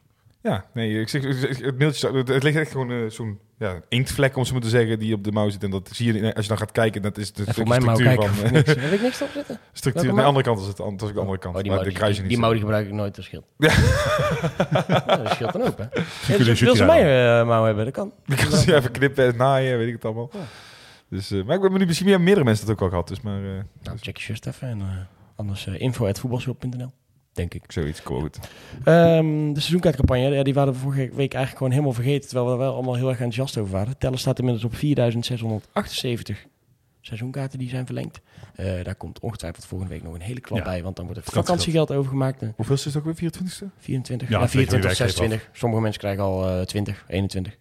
Ja, nee, ik zeg, het mailtje, staat- het, het ligt echt gewoon eh, zo'n ja, inktvlek, om maar te zeggen, die op de mouw zit. En dat zie je, als je dan gaat kijken, dat is de mij maar structuur kijken van... eh, niks. Heb ik niks op zitten? structuur, aan de andere kant is het, dat is ook de andere kant. Oh, die waar mouw die, die, niet die mouw die gebruik ik nooit, dat scheelt. Ja. Ja, dat scheelt dan ook, hè? Ja, wil ze mij eh, mouw hebben? Dat kan. Ik kan ze even knippen en naaien, weet ik het allemaal. Dus, eh, maar ik ben benieuwd, misschien hebben meerdere mensen dat ook al gehad. Dus maar, eh, Nou, check je shirt even en eh, anders uh, info.voetbalshop.nl, denk ik. zoiets, quote. Ehm, de seizoenkaartcampagne, ja, die waren we vorige week eigenlijk gewoon helemaal vergeten. Terwijl we er wel allemaal heel erg enthousiast over waren. Tellen staat inmiddels op 4678 seizoenkaarten die zijn verlengd. Eh, daar komt ongetwijfeld volgende week nog een hele klap Ja, bij. Want dan wordt het vakantiegeld. overgemaakt. eh, Hoeveel is het ook weer, 24e? 24, Ja, ja, het ligt 24 weer of werkgever 26. Sommige mensen krijgen al eh 20, 21.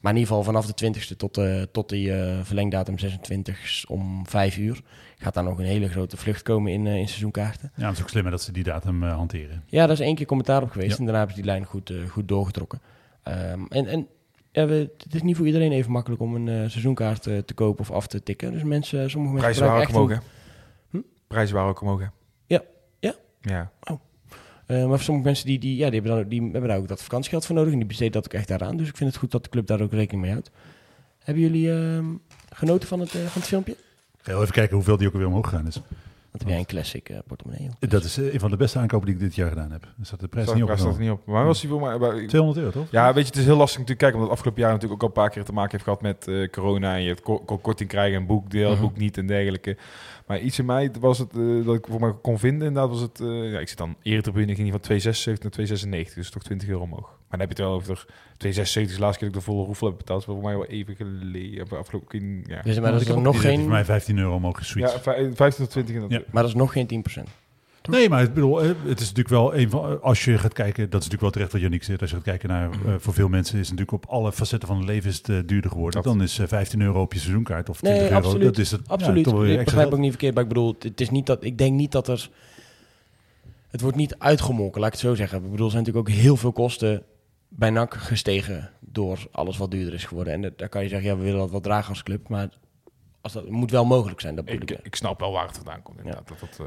Maar in ieder geval vanaf de 20ste tot, eh, tot die eh, verlengdatum 26 om 5 uur gaat daar nog een hele grote vlucht komen in, eh, in seizoenkaarten. Ja, het is ook slimmer dat ze die datum eh, hanteren. Ja, daar is één keer commentaar op geweest Ja. en daarna hebben ze die lijn goed, eh, goed doorgetrokken. Ehm, en en ja, we, het is niet voor iedereen even makkelijk om een eh, seizoenkaart eh, te kopen of af te tikken. Dus mensen, sommige mensen Prijzen waren ook omhoog, echt hè? Prijzen waren ook omhoog, hè? Ja. Ja? Ja. een- eh, maar voor sommige mensen die, die, ja, die, hebben dan, die hebben daar ook dat vakantiegeld voor nodig en die besteden dat ook echt daaraan. Dus ik vind het goed dat de club daar ook rekening mee houdt. Hebben jullie ehm, genoten van het, van het filmpje? Ik ga heel even kijken hoeveel die ook weer omhoog gegaan is. Want heb jij een classic eh, portemonnee? joh. Dat is eh, een van de beste aankopen die ik dit jaar gedaan heb. Er staat de prijs niet op. prijs staat er niet op. Maar was die voor mij... maar- 200 euro, toch? Ja, weet je, het is heel lastig natuurlijk kijken, omdat het afgelopen jaar natuurlijk ook al een paar keer te maken heeft gehad met eh, corona en je ko- ko- korting krijgen, een boek, deel, Mhm. boek niet en dergelijke. Maar iets in mij was het, dat ik voor mij kon vinden, inderdaad was het, eh, ja, ik zit dan eretribune, ik ging die van 2,76 naar 2,96, dus toch 20 euro omhoog. Maar dan heb je het wel over 2,76 de laatste keer dat ik de volle roefel heb betaald, voor mij wel even geleden, afgelopen, ja. Dus, maar dat ik is nog geen... Voor mij 15 euro omhoog Ja, geswitcht. vij- 15 tot 20 en dat. Ja. Maar dat is nog geen 10%. Nee, maar ik bedoel, eh, het is natuurlijk wel een van, als je gaat kijken, dat is natuurlijk wel terecht wat Janiek zegt. Als je gaat kijken naar, eh, voor veel mensen is het natuurlijk op alle facetten van het leven is het eh, duurder geworden. Dat- Dan is eh, 15 euro op je seizoenkaart of 20 Nee, euro. absoluut. Dat is het, ja, Absoluut. ik begrijp geld. ook niet verkeerd, maar ik bedoel, het- het is niet dat, ik denk niet dat er... Het wordt niet uitgemolken, laat ik het zo zeggen. Ik bedoel, er zijn natuurlijk ook heel veel kosten bij NAC gestegen door alles wat duurder is geworden. En dat- daar kan je zeggen, ja, we willen dat wel dragen als club, maar als dat het moet wel mogelijk zijn. Dat Ik, ik. ik snap wel waar het vandaan komt, inderdaad. Dat, dat, eh,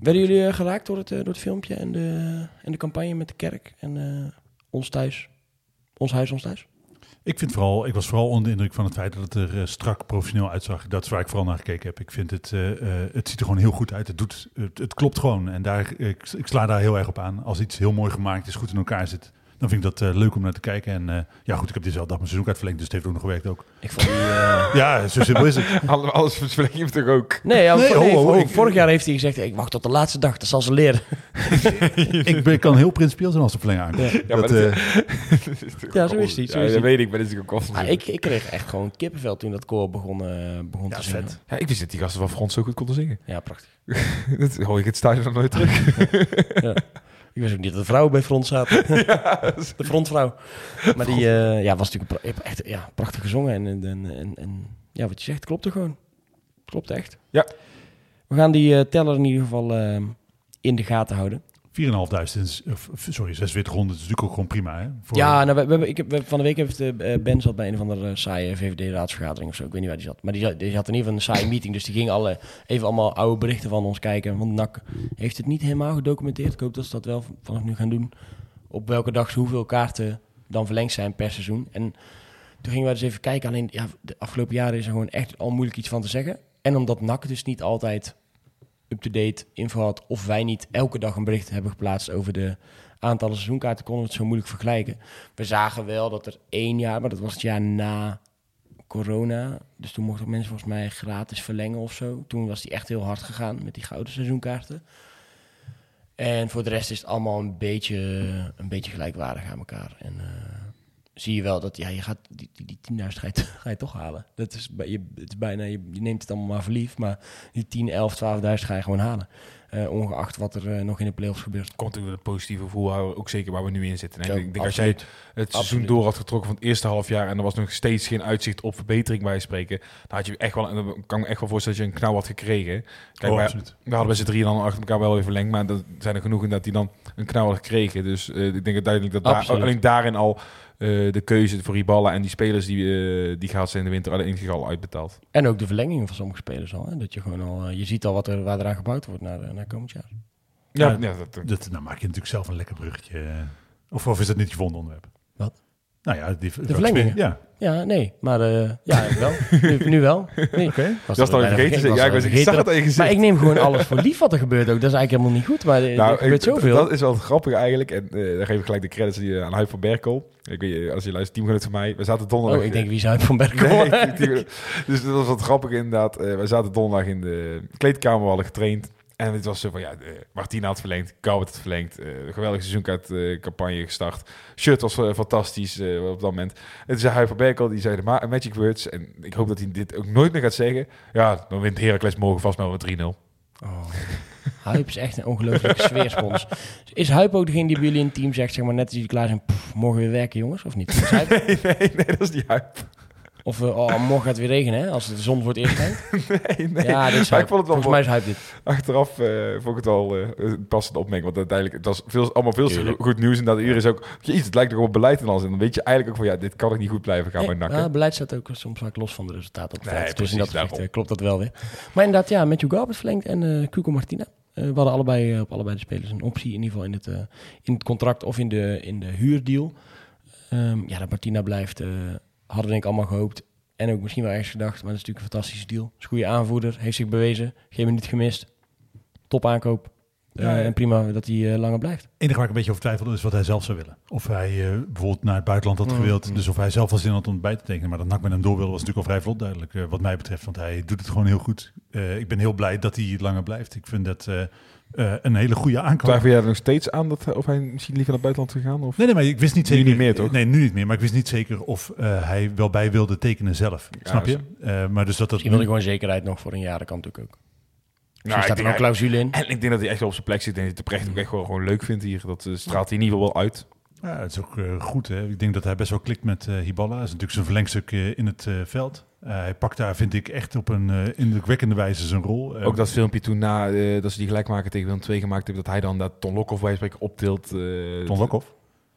Werden jullie eh, geraakt door het, eh, door het filmpje en de, en de campagne met de kerk en eh, ons thuis? Ons huis, ons thuis? Ik, vind vooral, ik was vooral onder de indruk van het feit dat het er strak professioneel uitzag. Dat is waar ik vooral naar gekeken heb. Ik vind het, het ziet er gewoon heel goed uit. Het, doet, het, het klopt gewoon. En daar, ik, ik sla daar heel erg op aan. Als iets heel mooi gemaakt is, goed in elkaar zit, dan vind ik dat eh, leuk om naar te kijken. En eh, ja, goed, ik heb dezelfde dag mijn seizoenkaart verlengd, dus het heeft ook nog gewerkt ook. Ik vond die... eh, Ja, zo simpel is het. Alle- Alles verleng je toch ook? Nee, ja, Nee, ho, ho, vor- ik- vorig jaar heeft hij gezegd, ik wacht tot de laatste dag, dat zal ze leren. ik ben, kan heel principieel zijn als de verlenging aankomt. Ja. Ja, maar dat, dat- Ja, zo is hij, zo Ja, is dat weet ik, maar dat is ook Ah, ik, ik kreeg echt gewoon kippenvel toen dat koor begon, eh, begon Ja, te zingen. vet. Ja, ik wist dat die gasten van Frans zo goed konden zingen. Ja, prachtig. dat hoor ik het stadion nog nooit terug. Ik wist ook niet dat er vrouwen bij front zaten. de frontvrouw. Maar die eh, ja, was natuurlijk pra- echt ja, prachtig gezongen. En, en, en, en, ja, wat je zegt, klopte gewoon. Klopt echt. Ja. We gaan die eh, teller in ieder geval eh, in de gaten houden. 4.500 is, of, sorry, 4600 is natuurlijk ook gewoon prima, hè? Ja, nou, we, we, ik heb, van de week heeft eh, Ben zat bij een of andere saaie VVD-raadsvergadering of zo. Ik weet niet waar die zat. Maar die, die had in ieder geval een saaie meeting. Dus die ging alle, even allemaal oude berichten van ons kijken. Want NAC heeft het niet helemaal gedocumenteerd. Ik hoop dat ze dat wel vanaf nu gaan doen. Op welke dag ze hoeveel kaarten dan verlengd zijn per seizoen. En toen gingen we dus even kijken. Alleen ja, de afgelopen jaren is er gewoon echt al moeilijk iets van te zeggen. En omdat NAC dus niet altijd up-to-date info had... of wij niet elke dag een bericht hebben geplaatst over de aantallen seizoenkaarten... konden we het zo moeilijk vergelijken. We zagen wel dat er één jaar, maar dat was het jaar na corona. Dus toen mochten mensen volgens mij gratis verlengen of zo. Toen was die echt heel hard gegaan met die gouden seizoenkaarten. En voor de rest is het allemaal een beetje, een beetje gelijkwaardig aan elkaar. En eh, zie je wel dat ja, je gaat die, die, die 10.000 ga je, ga je toch halen. Dat is, bij- je, het is bijna, je, je neemt het allemaal maar verliefd. Maar die 10, 11, 12.000 ga je gewoon halen. Eh, ongeacht wat er eh, nog in de playoffs gebeurt. Komt ook het positieve gevoel houden, ook zeker waar we nu in zitten. En Ja, ik denk als jij absoluut. het seizoen Absoluut. door had getrokken van het eerste half jaar en er was nog steeds geen uitzicht op verbetering bij spreken, dan had je echt wel, en dan kan ik me echt wel voorstellen dat je een knauw had gekregen. Kijk, Oh, wij, absoluut. we hadden bij z'n drieën dan achter elkaar wel even verlengd, maar er zijn er genoeg in dat die dan een knauw had gekregen. Dus eh, ik denk het duidelijk dat daar, alleen daarin al eh, de keuze voor Riballa en die spelers die, eh, die gaat zijn in de winter alleen zich al uitbetaald. En ook de verlengingen van sommige spelers al. Hè? Dat je gewoon al, eh, je ziet al wat er, waar eraan gebouwd wordt naar, naar komend jaar. Ja, Ja, ja, dat, Dat, nou maak je natuurlijk zelf een lekker bruggetje. Of, of is dat niet je volgende onderwerp? Nou ja, die, de verlengingen? Ja, Ja, nee, maar eh, ja, wel. nu, nu wel. Nee, oké. was dat is dan vergeten. Ja, ik, was, zag het gezicht. Maar ik neem gewoon alles voor lief wat er gebeurt ook. Dat is eigenlijk helemaal niet goed, maar er, Nou, er gebeurt ik- zoveel. Dat is wel grappig eigenlijk. En eh dan geef ik gelijk de credits die, aan Huip van Berkel. Ik weet, je, als je luistert, teamgenoot van mij. We zaten donderdag... oh, ik denk, wie zou het van Berkel? Nee, dus dat was wat grappig inderdaad. Eh we zaten donderdag in de kleedkamer, we hadden getraind. En het was zo van, ja, eh, Martina had verlengd, Kou had het verlengd. eh geweldige seizoenkaartcampagne gestart. Shirt was eh, fantastisch eh, op dat moment. En toen zei Huip van Berkel, die zei de ma- Magic Words. En ik hoop dat hij dit ook nooit meer gaat zeggen. Ja, dan wint Heracles morgen vast wel met 3-0. Oh. Huip is echt een ongelooflijke sfeerspons. Is Huip ook degene die bij jullie in het team zegt, zeg maar net als jullie klaar zijn, "Pff, morgen weer werken jongens, of niet? Is Nee, nee, nee, dat is niet Huip. Of eh, oh, morgen gaat het weer regenen, hè, als de zon voor het eerst schijnt? Nee, nee. Ja, dit is Maar Huip. ik vond het wel Volgens mij is dit. Achteraf eh, vond ik het al eh, een passende opmerking. Want uiteindelijk, het was veel, allemaal veel te goed nieuws. En dat iedereen is ook, jeez, het lijkt nog op beleid en alles. En dan weet je eigenlijk ook van, ja, dit kan ik niet goed blijven gaan Nee, nakken. ja, beleid staat ook soms vaak los van de resultaten op Nee, veld. Dus in dat eh, klopt dat wel weer. Maar inderdaad, ja, Matthew Garbert verlengd en eh Cuco Martina. Eh, we hadden allebei eh, op allebei de spelers een optie, in ieder geval in het, eh, in het contract of in de, in de huurdeal. Ehm, ja, dat Martina blijft, eh, hadden we denk ik allemaal gehoopt. En ook misschien wel ergens gedacht, maar dat is natuurlijk een fantastische deal. Goede aanvoerder, heeft zich bewezen, geen minuut gemist. Top aankoop. Eh, Ja, ja. En prima dat hij eh, langer blijft. Het enige waar ik een beetje over twijfel is wat hij zelf zou willen. Of hij eh, bijvoorbeeld naar het buitenland had Mm, gewild. mm. Dus of hij zelf wel zin had om bij te tekenen. Maar dat NAC met hem door wilde was natuurlijk al vrij vlot duidelijk. eh, wat mij betreft. Want hij doet het gewoon heel goed. Eh, ik ben heel blij dat hij langer blijft. Ik vind dat eh, eh, een hele goede aankoop. Twijfel jij er nog steeds aan dat, of hij misschien liever naar het buitenland gegaan? Of? Nee, nee, maar ik wist niet Nu zeker. niet meer, toch? Nee, nu niet meer. Maar ik wist niet zeker of eh, hij wel bij wilde tekenen zelf. Ja, Snap je? Eh, maar dus dat dat. Misschien wil hij gewoon zekerheid nog voor een jaar, dat kan natuurlijk ook. Misschien Nou, staat er een clausule in. En ik denk dat hij echt wel op zijn plek zit. En dat hij het oprecht ook echt gewoon, gewoon leuk vindt hier. Dat eh, straalt hij in ieder geval wel uit. Ja, het is ook eh, goed. Hè? Ik denk dat hij best wel klikt met eh Hiballa. Dat is natuurlijk zijn verlengstuk in het eh, veld. Eh, hij pakt daar, vind ik, echt op een indrukwekkende wijze zijn rol. Ook dat filmpje toen na eh, dat ze die gelijkmaker tegen Willem 2 gemaakt hebben. Dat hij dan dat Ton Lokhoff bij spreken optilt. eh, Ton Lokhoff.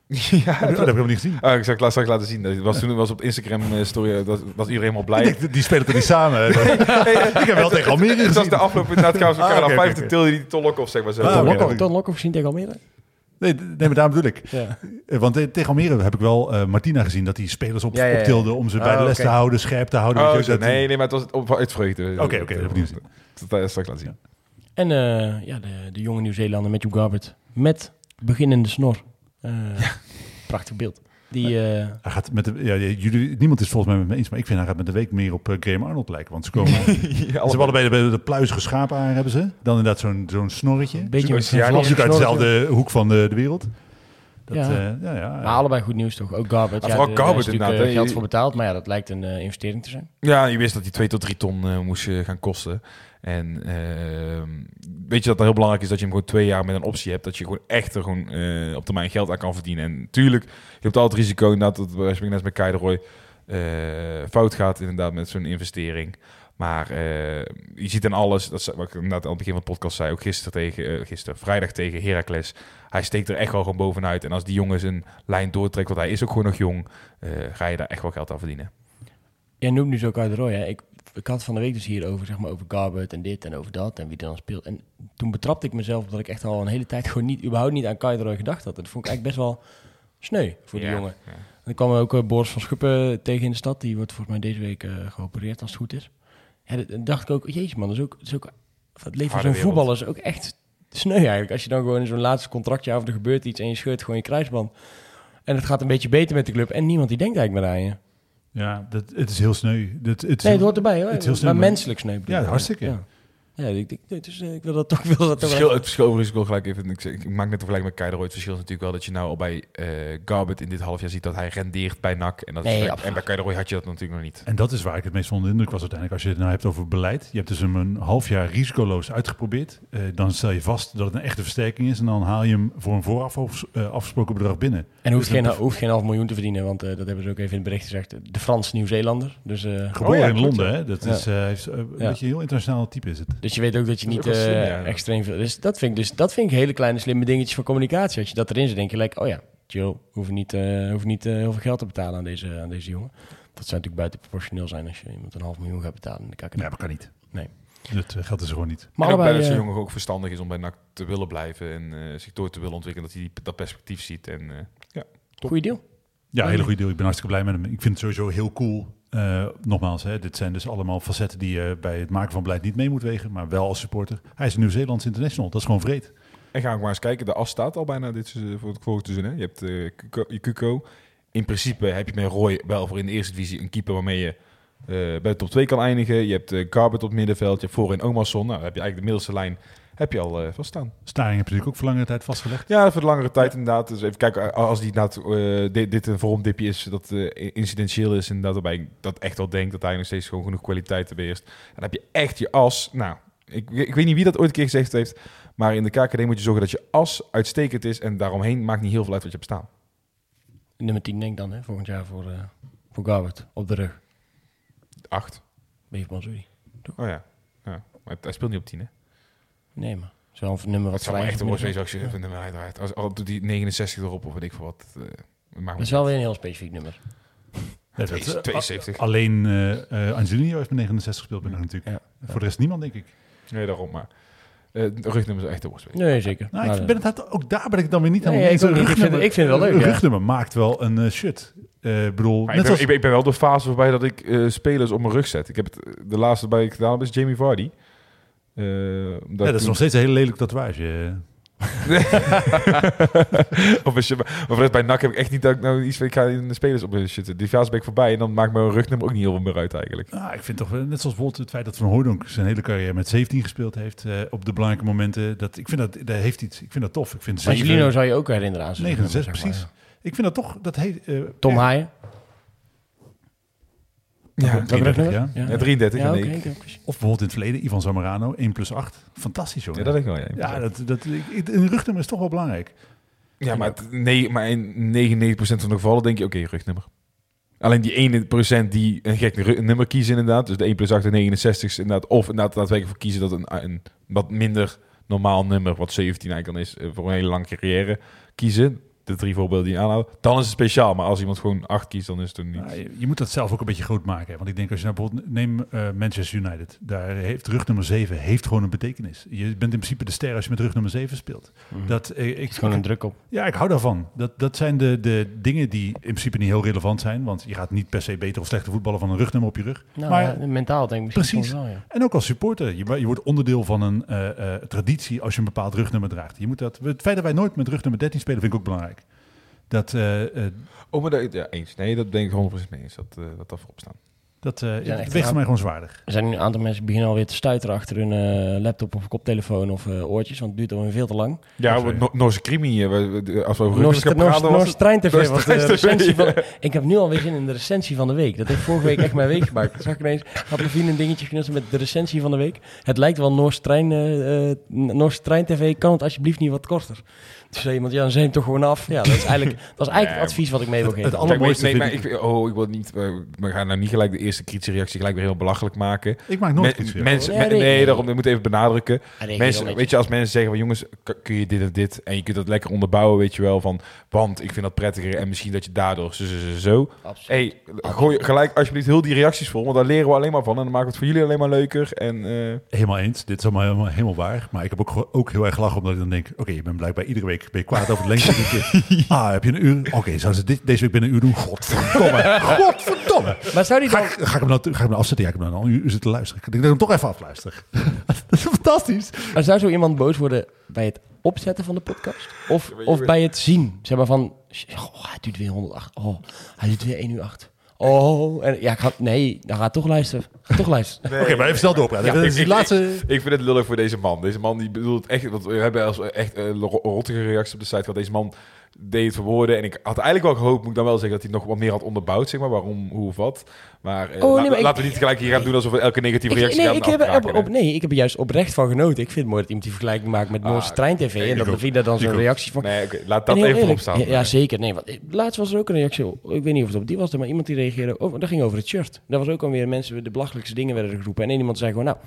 Ja, Oh, dat heb ik helemaal niet gezien. Ah, ik zag het laatst laten zien. Dat was toen was op Instagram eh, story. eh, Dat was iedereen helemaal blij. Ik denk, die spelen toch niet samen? ik heb wel tegen Almere Het was gezien. de elkaar Ah, aan oké, vijf oké, te oké. tilde die Ton Lokhoff zeg maar zo. Ah, Lokhoff- oké. Ton Lokhoff gezien tegen Almere? Nee, nee, maar daarom bedoel ik. Ja. Eh, Want eh, tegen Almere heb ik wel eh, Martina gezien dat hij spelers op, Ja, ja, ja. optilde om ze bij Ah, de les te houden, scherp te houden. Oh, weet je, zo. nee, nee, maar het was op, uit vreugde. Oké, oké, dat heb ik gezien. Straks laten zien. En eh, ja, de, de jonge Nieuw-Zeelander Matthew Garbert met beginnende snor. Eh, prachtig beeld. Die, eh, Hij gaat met de, ja, jullie, niemand is volgens mij met me eens, maar ik vind hij gaat met de week meer op uh, Graham Arnold lijken. Want ze komen. ze hebben allebei de, de pluizige schapen aan hebben ze. Dan inderdaad zo'n zo'n snorretje. een beetje met ja, uit dezelfde hoek van de, de wereld. Dat, Ja. ja. ja, ja, Maar allebei goed nieuws toch? Ook Garbert. Ja, Ja, vooral natuurlijk, inderdaad, hè. geld voor betaald, maar ja, dat lijkt een investering te zijn. Ja, je wist dat die 2 tot 3 ton eh, moest gaan kosten. En ehm, weet je dat het heel belangrijk is dat je hem gewoon twee jaar met een optie hebt. Dat je gewoon echt er gewoon eh, op termijn geld aan kan verdienen. En natuurlijk, je hebt altijd risico inderdaad dat het net met Keideroy eh fout gaat inderdaad met zo'n investering. Maar eh, je ziet in alles, dat wat ik inderdaad aan het begin van de podcast zei, ook gisteren tegen, gisteren, vrijdag tegen Heracles. Hij steekt er echt wel gewoon bovenuit. En als die jongen zijn lijn doortrekt, want hij is ook gewoon nog jong, ga je daar echt wel geld aan verdienen. Jij noemt nu zo ook uit de Roy. Hè? Ik, ik had van de week dus hier over, zeg maar, over Garbert en dit en over dat en wie er dan speelt. En toen betrapte ik mezelf dat ik echt al een hele tijd gewoon niet, überhaupt niet aan Kai de Roy gedacht had. En dat vond ik eigenlijk best wel sneu voor die Ja, jongen. ja. En ik kwam ook uh, Boris van Schuppen tegen in de stad. Die wordt volgens mij deze week eh, geopereerd als het goed is. Ja, dat- dan dacht ik ook, jezus man, dat is ook, dat is ook het leven van zo'n voetballer is ook echt sneu eigenlijk. Als je dan gewoon in zo'n laatste contractje of er gebeurt iets en je scheurt gewoon je kruisband. En het gaat een beetje beter met de club en niemand die denkt eigenlijk meer aan je. Ja dat, het is heel sneu. Dat, het is Nee, het hoort erbij hoor. het is heel sneu, maar maar- menselijk sneu. Ja, ik. hartstikke. Ja, ja ik, ik, dus, ik wil dat toch. Ik wil dat verschil, wel- het verschil ik wil gelijk even, ik, zeg- ik maak net een vergelijking met Keideroy. Het verschil is natuurlijk wel dat je nou al bij eh Garbett in dit halfjaar ziet dat hij rendeert bij NAC. En, dat is- en bij Keideroy had je dat natuurlijk nog niet. En dat is waar ik het meest onder de indruk was uiteindelijk. Als je het nou hebt over beleid. Je hebt dus hem een half jaar risicoloos uitgeprobeerd. Eh, dan stel je vast dat het een echte versterking is. En dan haal je hem voor een vooraf afgesproken bedrag binnen. En hoeft Dus geen, hoeft geen half miljoen te verdienen, want eh, dat hebben ze ook even in het bericht gezegd. De Frans-Nieuw-Zeelander. Dus, eh, Geboren ja, in Londen. Hè? Dat Ja. is, hij is, een Ja. beetje een heel internationaal type is het. Dus je weet ook dat je Dat niet slim, eh, ja. extreem veel... Dus dat vind, ik dus, dat vind ik hele kleine slimme dingetjes van communicatie. Als je dat erin zet, denk je like, oh ja, chill. Hoef niet, eh hoef niet eh, heel veel geld te betalen aan deze, aan deze jongen. Dat zou natuurlijk buiten proportioneel zijn als je iemand een half miljoen gaat betalen. in de KKD. Ja, dat kan niet. Nee. Dat geld is er gewoon niet. Maar en ook bij dat zo'n jongen ook verstandig is om bij NAC te willen blijven en eh, zich door te willen ontwikkelen. Dat hij die- dat perspectief ziet. En, eh, goeie deal. Ja, hele goede deal. Ik ben hartstikke blij met hem. Ik vind het sowieso heel cool. Eh, nogmaals, hè, dit zijn dus allemaal facetten die je bij het maken van beleid niet mee moet wegen. Maar wel als supporter. Hij is een Nieuw-Zeelands international. Dat is gewoon vreed. En ga ook maar eens kijken. De as staat al bijna dit voor het volgende seizoen. Hè? Je hebt eh, Kuko-. In principe heb je met Roy wel voor in de eerste divisie een keeper waarmee je eh, bij de top 2 kan eindigen. Je hebt uh, Garbert op middenveld. Je hebt voorin Omarsson. Nou, dan heb je eigenlijk de middelste lijn heb je al eh vaststaan. Staring heb je natuurlijk ook voor langere tijd vastgelegd. Ja, voor de langere tijd inderdaad. Dus even kijken, als die inderdaad, eh, dit, dit een vormdipje is, dat eh, incidentieel is, inderdaad, waarbij ik dat echt wel denk dat hij nog steeds gewoon genoeg kwaliteit beheerst. Dan heb je echt je as. Nou, ik, ik weet niet wie dat ooit een keer gezegd heeft, maar in de KKD moet je zorgen dat je as uitstekend is en daaromheen maakt niet heel veel uit wat je hebt staan. Nummer 10 denk ik dan, hè, volgend jaar voor, eh voor Garbert. Op de rug. Acht. Beef Mansouri. Oh ja. ja. Maar hij speelt niet op 10, hè? Nee, maar zo'n nummer wat Het zou echt een wezen als je even nummer uitdraait. Als, al doet die 69 erop of weet ik veel wat. eh, maakt Dat is wel weer een heel specifiek nummer. Ja, dat, eh, 72. Alleen eh eh Angelino heeft met 69 gespeeld natuurlijk. Ja. Voor de rest niemand, denk ik. Nee, daarom maar. Eh de rugnummer is echt een worst. Nee, zeker. Nou, ik ben het, ook daar ben ik dan weer niet Nee, helemaal eens. niet. Ik vind het- ik vind het wel leuk, Een ja. rugnummer maakt wel een shirt. Ik bedoel, net ik, ben, als... ik, ben, ik ben wel de fase voorbij dat ik eh, spelers op mijn rug zet. Ik heb het, de laatste bij ik gedaan heb is Jamie Vardy. Eh, ja, dat dat is nog steeds een hele lelijke tatoeage. of als je, maar bij NAC heb ik echt niet dat ik nou iets van ik ga in de spelers op shit. Die fase ben ik voorbij en dan maakt mijn rugnummer ook niet heel veel meer uit eigenlijk. Nou, ik vind toch, wel- net zoals bijvoorbeeld het feit dat Van Hooydonk zijn hele carrière met 17 gespeeld heeft eh, op de belangrijke momenten. Dat, ik vind dat, dat heeft iets. Ik vind dat tof. Ik vind zeven- Angelino zou je ook herinneren aan zijn 69, nummer, zeg maar, precies. Ik vind dat toch, dat heet... eh, Tom Haaien. Ja, Welk 33, nummer? ja. Ja, 33 Ja. Of bijvoorbeeld in het verleden, Ivan Zamorano, 1 plus 8. Fantastisch, jongen. Ja, dat denk ik wel. Ja, Ja, dat, dat, een rugnummer is toch wel belangrijk. ja maar, het- nee, maar in 99% van de gevallen denk je, oké, rugnummer. Alleen die 1% die een gek nummer kiezen inderdaad. Dus de 1 plus 8 en 69 is inderdaad. Of inderdaad daadwerkelijk voor kiezen dat een, een wat minder normaal nummer, wat 17 eigenlijk dan is, eh, voor een hele lange carrière kiezen. De drie voorbeelden die je aanhoudt. Dan is het speciaal. Maar als iemand gewoon 8 kiest, dan is het er niet. Je, je moet dat zelf ook een beetje groot maken. hè. Want ik denk als je nou bijvoorbeeld neem eh, Manchester United. Daar heeft rug nummer 7 heeft gewoon een betekenis. Je bent in principe de ster als je met rug nummer 7 speelt. Mhm. Dat, eh, ik, is gewoon een druk op. Ja, ik hou daarvan. Dat, dat zijn de, de dingen die in principe niet heel relevant zijn. Want je gaat niet per se beter of slechter voetballen van een rugnummer op je rug. Nou, maar, ja, mentaal denk ik misschien Precies. wel, ja. En ook als supporter. Je, je wordt onderdeel van een eh, eh, traditie als je een bepaald rugnummer draagt. Je moet dat, het feit dat wij nooit met rugnummer 13 spelen vind ik ook belangrijk. Dat, eh, eh, Oh, maar dat, ja, eens. Nee, dat denk ik 100% mee eens. Dat, eh dat dat voorop staan. dat eh, echt weegt voor mij gewoon zwaarder. Er zijn nu een aantal mensen die beginnen alweer te stuiteren achter hun eh, laptop of koptelefoon of eh, oortjes, want het duurt alweer veel te lang. Ja, no Noorse we- als we over Noors rugby gaan praten, was Noors het- Trein TV Noors was de Trein TV, recensie van... Ik heb nu alweer zin in de recensie van de week. Dat heeft vorige week echt mijn week gemaakt. Dat zag ik ineens, had Levine een dingetje genoemd met de recensie van de week. Het lijkt wel Noors Trein, eh, eh, Noors Trein TV, kan het alsjeblieft niet wat korter? Toen zei iemand, ja, dan zijn hem toch gewoon af. Ja, dat is eigenlijk, dat is eigenlijk het advies wat ik mee wil het- geven. het maar, allermooiste nee, maar vind ik, oh, ik wil niet, eh, we gaan nou niet gelijk de eerste kritische reactie gelijk weer heel belachelijk maken. Ik maak nooit Men- mensen, Ja, me- nee, daarom ik moet even benadrukken. Mensen, weet je, als mensen zeggen van jongens, kun je dit of dit en je kunt dat lekker onderbouwen, weet je wel, van want ik vind dat prettiger en misschien dat je daardoor zo, zo, zo, zo. Absoluut. Hey, gooi gelijk alsjeblieft heel die reacties vol, want daar leren we alleen maar van en dan maken we het voor jullie alleen maar leuker. En eh, Helemaal eens. Dit is allemaal helemaal, helemaal waar. Maar ik heb ook, gewoon- ook heel erg gelachen omdat ik dan denk... Oké, je bent blijkbaar iedere week ben je kwaad over de lengte. ah, heb je een uur? Oké, zouden ze dit, deze week binnen een uur doen? Godverdomme. Godverdomme. Maar zou die Ga dan... ik, ga ik hem nou, ga ik hem nou afzetten? Ja, ik heb hem nou al een uur zitten luisteren. Ik denk dat ik hem toch even afluister. dat is fantastisch. Maar zou zo iemand boos worden bij het opzetten van de podcast? Of, Ja, of weet- bij het zien? Zeg maar van, oh, hij duurt weer 108. Oh, hij duurt weer 1 uur 8. Oh, en ja, ik ga, nee, dan ga toch luisteren. Ga toch luisteren. Oké, maar even snel doorpraten. Ja, ik- laatste... ik vind het lullig voor deze man. Deze man die bedoelt echt, want we hebben als echt eh, ro- rottige reacties op de site gehad. Deze man deed verwoorden en ik had eigenlijk wel gehoopt, moet ik dan wel zeggen, dat hij nog wat meer had onderbouwd, zeg maar, waarom, hoe of wat. Maar, eh, Oh, nee, maar ik- laten we niet gelijk hier gaan doen alsof we elke negatieve Ik, reactie nee, gaan ik heb er op, nee, ik heb er juist oprecht van genoten. Ik vind het mooi dat iemand die vergelijking maakt met Ah, Noorse Trein TV. ik en dat daar dan Ik zo'n reactie van. Nee, laat dat even eerlijk, voorop staan. Ja, ja, zeker. Nee, want eh, laatst was er ook een reactie. Ik weet niet of het op die was, maar iemand die reageerde. Oh, dat ging over het shirt. Daar was ook alweer mensen, de belachelijkste dingen werden er geroepen. En één iemand zei gewoon, nou,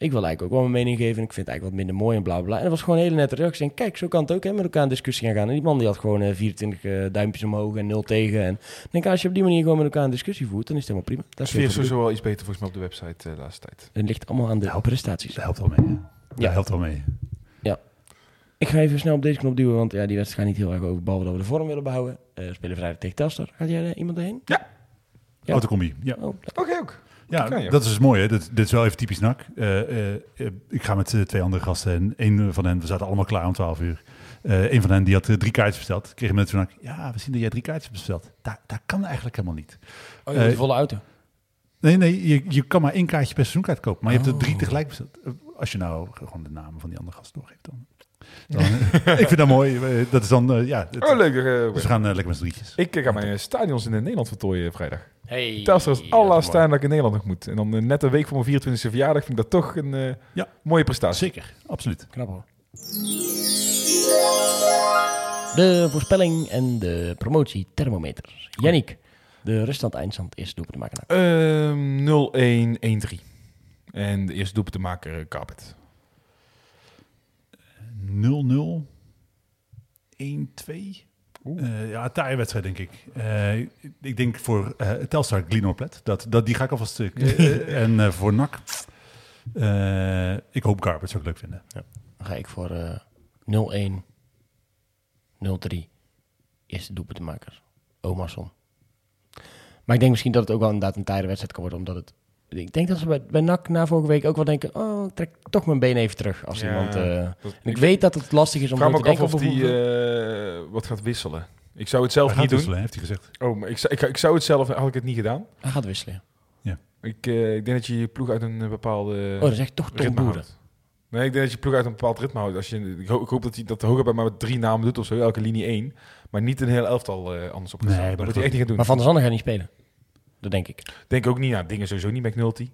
ik wil eigenlijk ook wel mijn mening geven. En ik vind het eigenlijk wat minder mooi en bla bla, bla. En dat was gewoon een hele nette reactie. En kijk, zo kan het ook, hè, met elkaar in discussie gaan gaan. En die man die had gewoon eh, 24 eh, duimpjes omhoog en 0 tegen. En ik denk, als je op die manier gewoon met elkaar een discussie voert, dan is het helemaal prima. Dat is sfeer sowieso wel iets beter volgens mij op de website eh, de laatste tijd. Het ligt allemaal aan de prestaties. Dat helpt wel mee. hè? Dat Ja. helpt wel mee. Ik ga even snel op deze knop duwen, want ja, die wedstrijd gaat niet heel erg over, behalve dat we de vorm willen behouden. Eh, spelen vrijdag tegen Telstar. Gaat jij er iemand heen? Ja. Autocombi. Ja. Oh, Oké, ook. Ja, dat is dus mooi. Hè? Dit, dit is wel even typisch NAC. Eh, eh, eh, ik ga met twee andere gasten en een van hen, we zaten allemaal klaar om 12 uur. Een van hen die had drie kaartjes besteld. Kreeg hem net van. Ja, we zien dat jij drie kaartjes hebt besteld. Dat, dat kan eigenlijk helemaal niet. oh je volle auto. Nee, nee, je, je kan maar één kaartje per seizoenkaart kopen. Maar je hebt er Oh. drie tegelijk besteld. Als je nou gewoon de namen van die andere gasten doorgeeft dan. Dan ik vind dat mooi. Eh, Dat is dan, eh, ja. het- Oh, leuk. eh, dus we gaan lekker met z'n drietjes. ik ga mijn stadions in Nederland vertooien vrijdag. Hey, Telstar is mooi. stadion dat ik in Nederland nog moet. En dan net een week voor mijn 24e verjaardag vind ik dat toch een eh, Ja. mooie prestatie. Zeker, absoluut. Knap hoor. De voorspelling en de promotie thermometer. Yannick, de ruststand eindstand is doelpunt te maken. Ehm 0-1-1-3. En de eerste doelpunt te maken, Carpet. 0-0. 1-2. Eh, ja, taaie wedstrijd, denk ik. Eh, ik denk voor eh Telstar Glenorplet. Dat, dat, die ga ik alvast... eh, en voor NAC... ik hoop Carpet, zou ik leuk vinden. Dan ga ik voor eh 0-1, 0-3. Eerste doelpunt te maken. Omarsson. Maar ik denk misschien dat het ook wel inderdaad een tijden wedstrijd kan worden, omdat het... Ik denk dat ze bij, bij NAC na vorige week ook wel denken... Oh, ik trek toch mijn been even terug als Ja, iemand... eh, Dat- en ik weet dat het lastig is om Ik vraag zo me te ook af denken. of bijvoorbeeld- eh, wat gaat wisselen. Ik zou het zelf Hij gaat niet doen. wisselen, heeft hij gezegd. Oh, maar ik, zou- ik, ik zou het zelf, had ik het niet gedaan. Hij gaat wisselen. Ik, eh, ik denk dat je je ploeg uit een bepaalde Oh, dat is echt toch Tom Boeren. Nee, ik denk dat je ploeg uit een bepaald ritme houdt. Als je, ik, hoop, ik hoop dat hij dat de hoger bij maar met drie namen doet of zo, elke linie één. Maar niet een heel elftal eh, anders op Nee, Dat moet hij echt niet gaan doen. Maar Van der Zanden gaat niet spelen. Dat denk ik. Denk ook niet, ja, dingen sowieso niet. McNulty,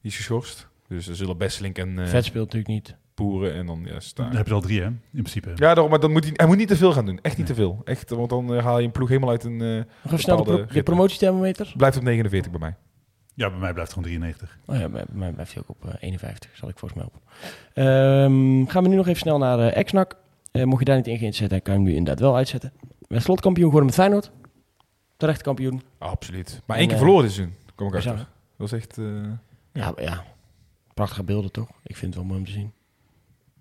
die is geschorst. Dus er zullen Besselink en eh Vet speelt natuurlijk niet. Poeren en dan ja, Dan staan. heb je al drie, hè? In principe. Ja, daarom, maar dan moet hij, hij moet niet te veel gaan doen. Echt niet Nee. te veel. Echt, want dan eh, haal je een ploeg helemaal uit een... eh, Nog even snel de, pro- de promotiethermometer. blijft op 49 bij mij. Ja, bij mij blijft het gewoon 93. Oh ja, bij mij blijft hij ook op eh, 51. Zal ik volgens mij op. Ehm, gaan we nu nog even snel naar eh Exnak. Eh, mocht je daar niet in geïnteresseerd zijn, kan je hem nu inderdaad wel uitzetten. We slotkampioen geworden met Feyenoord. Terecht kampioen. absoluut. Maar En, één keer eh, verloren dit seizoen. Kom ik achter. Dat was echt... eh, Ja, ja. Prachtige beelden toch? Ik vind het wel mooi om te zien.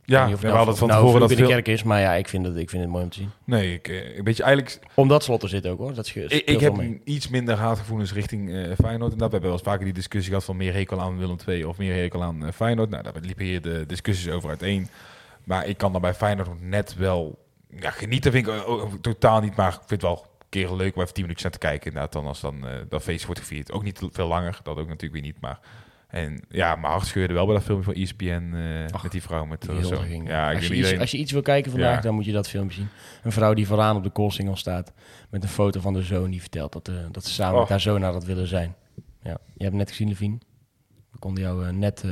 ja, we het hadden het van het nou tevoren dat vloek in de kerk is, maar ja, ik vind het, ik vind het mooi om te zien. Nee, ik, eh, een beetje eigenlijk... Omdat slot er zit ook hoor. Dat scheelt Ik, ik heb mee. iets minder haatgevoelens richting eh Feyenoord. En dat we hebben wel eens vaker die discussie gehad van meer hekel aan Willem II of meer hekel aan Feyenoord. Nou, daar liepen hier de discussies over uiteen. Maar ik kan daar bij Feyenoord net wel ja, genieten vind ik totaal niet, maar ik vind het wel keer leuk om even 10 minuutjes naar te kijken. Inderdaad, dan als dan eh, dat feest wordt gevierd. Ook niet veel langer, dat ook natuurlijk weer niet, maar... En ja, mijn hart scheurde wel bij dat filmpje van ESPN eh, Ach, met die vrouw met Die zo. Ja, ik als, je iets, als je iets wil kijken vandaag, Ja. dan moet je dat filmpje zien. Een vrouw die vooraan op de koolsingel staat met een foto van de zoon die vertelt dat, eh, dat ze samen Oh. met haar zoon naar dat willen zijn. Ja, je hebt net gezien, Levine. We konden jou net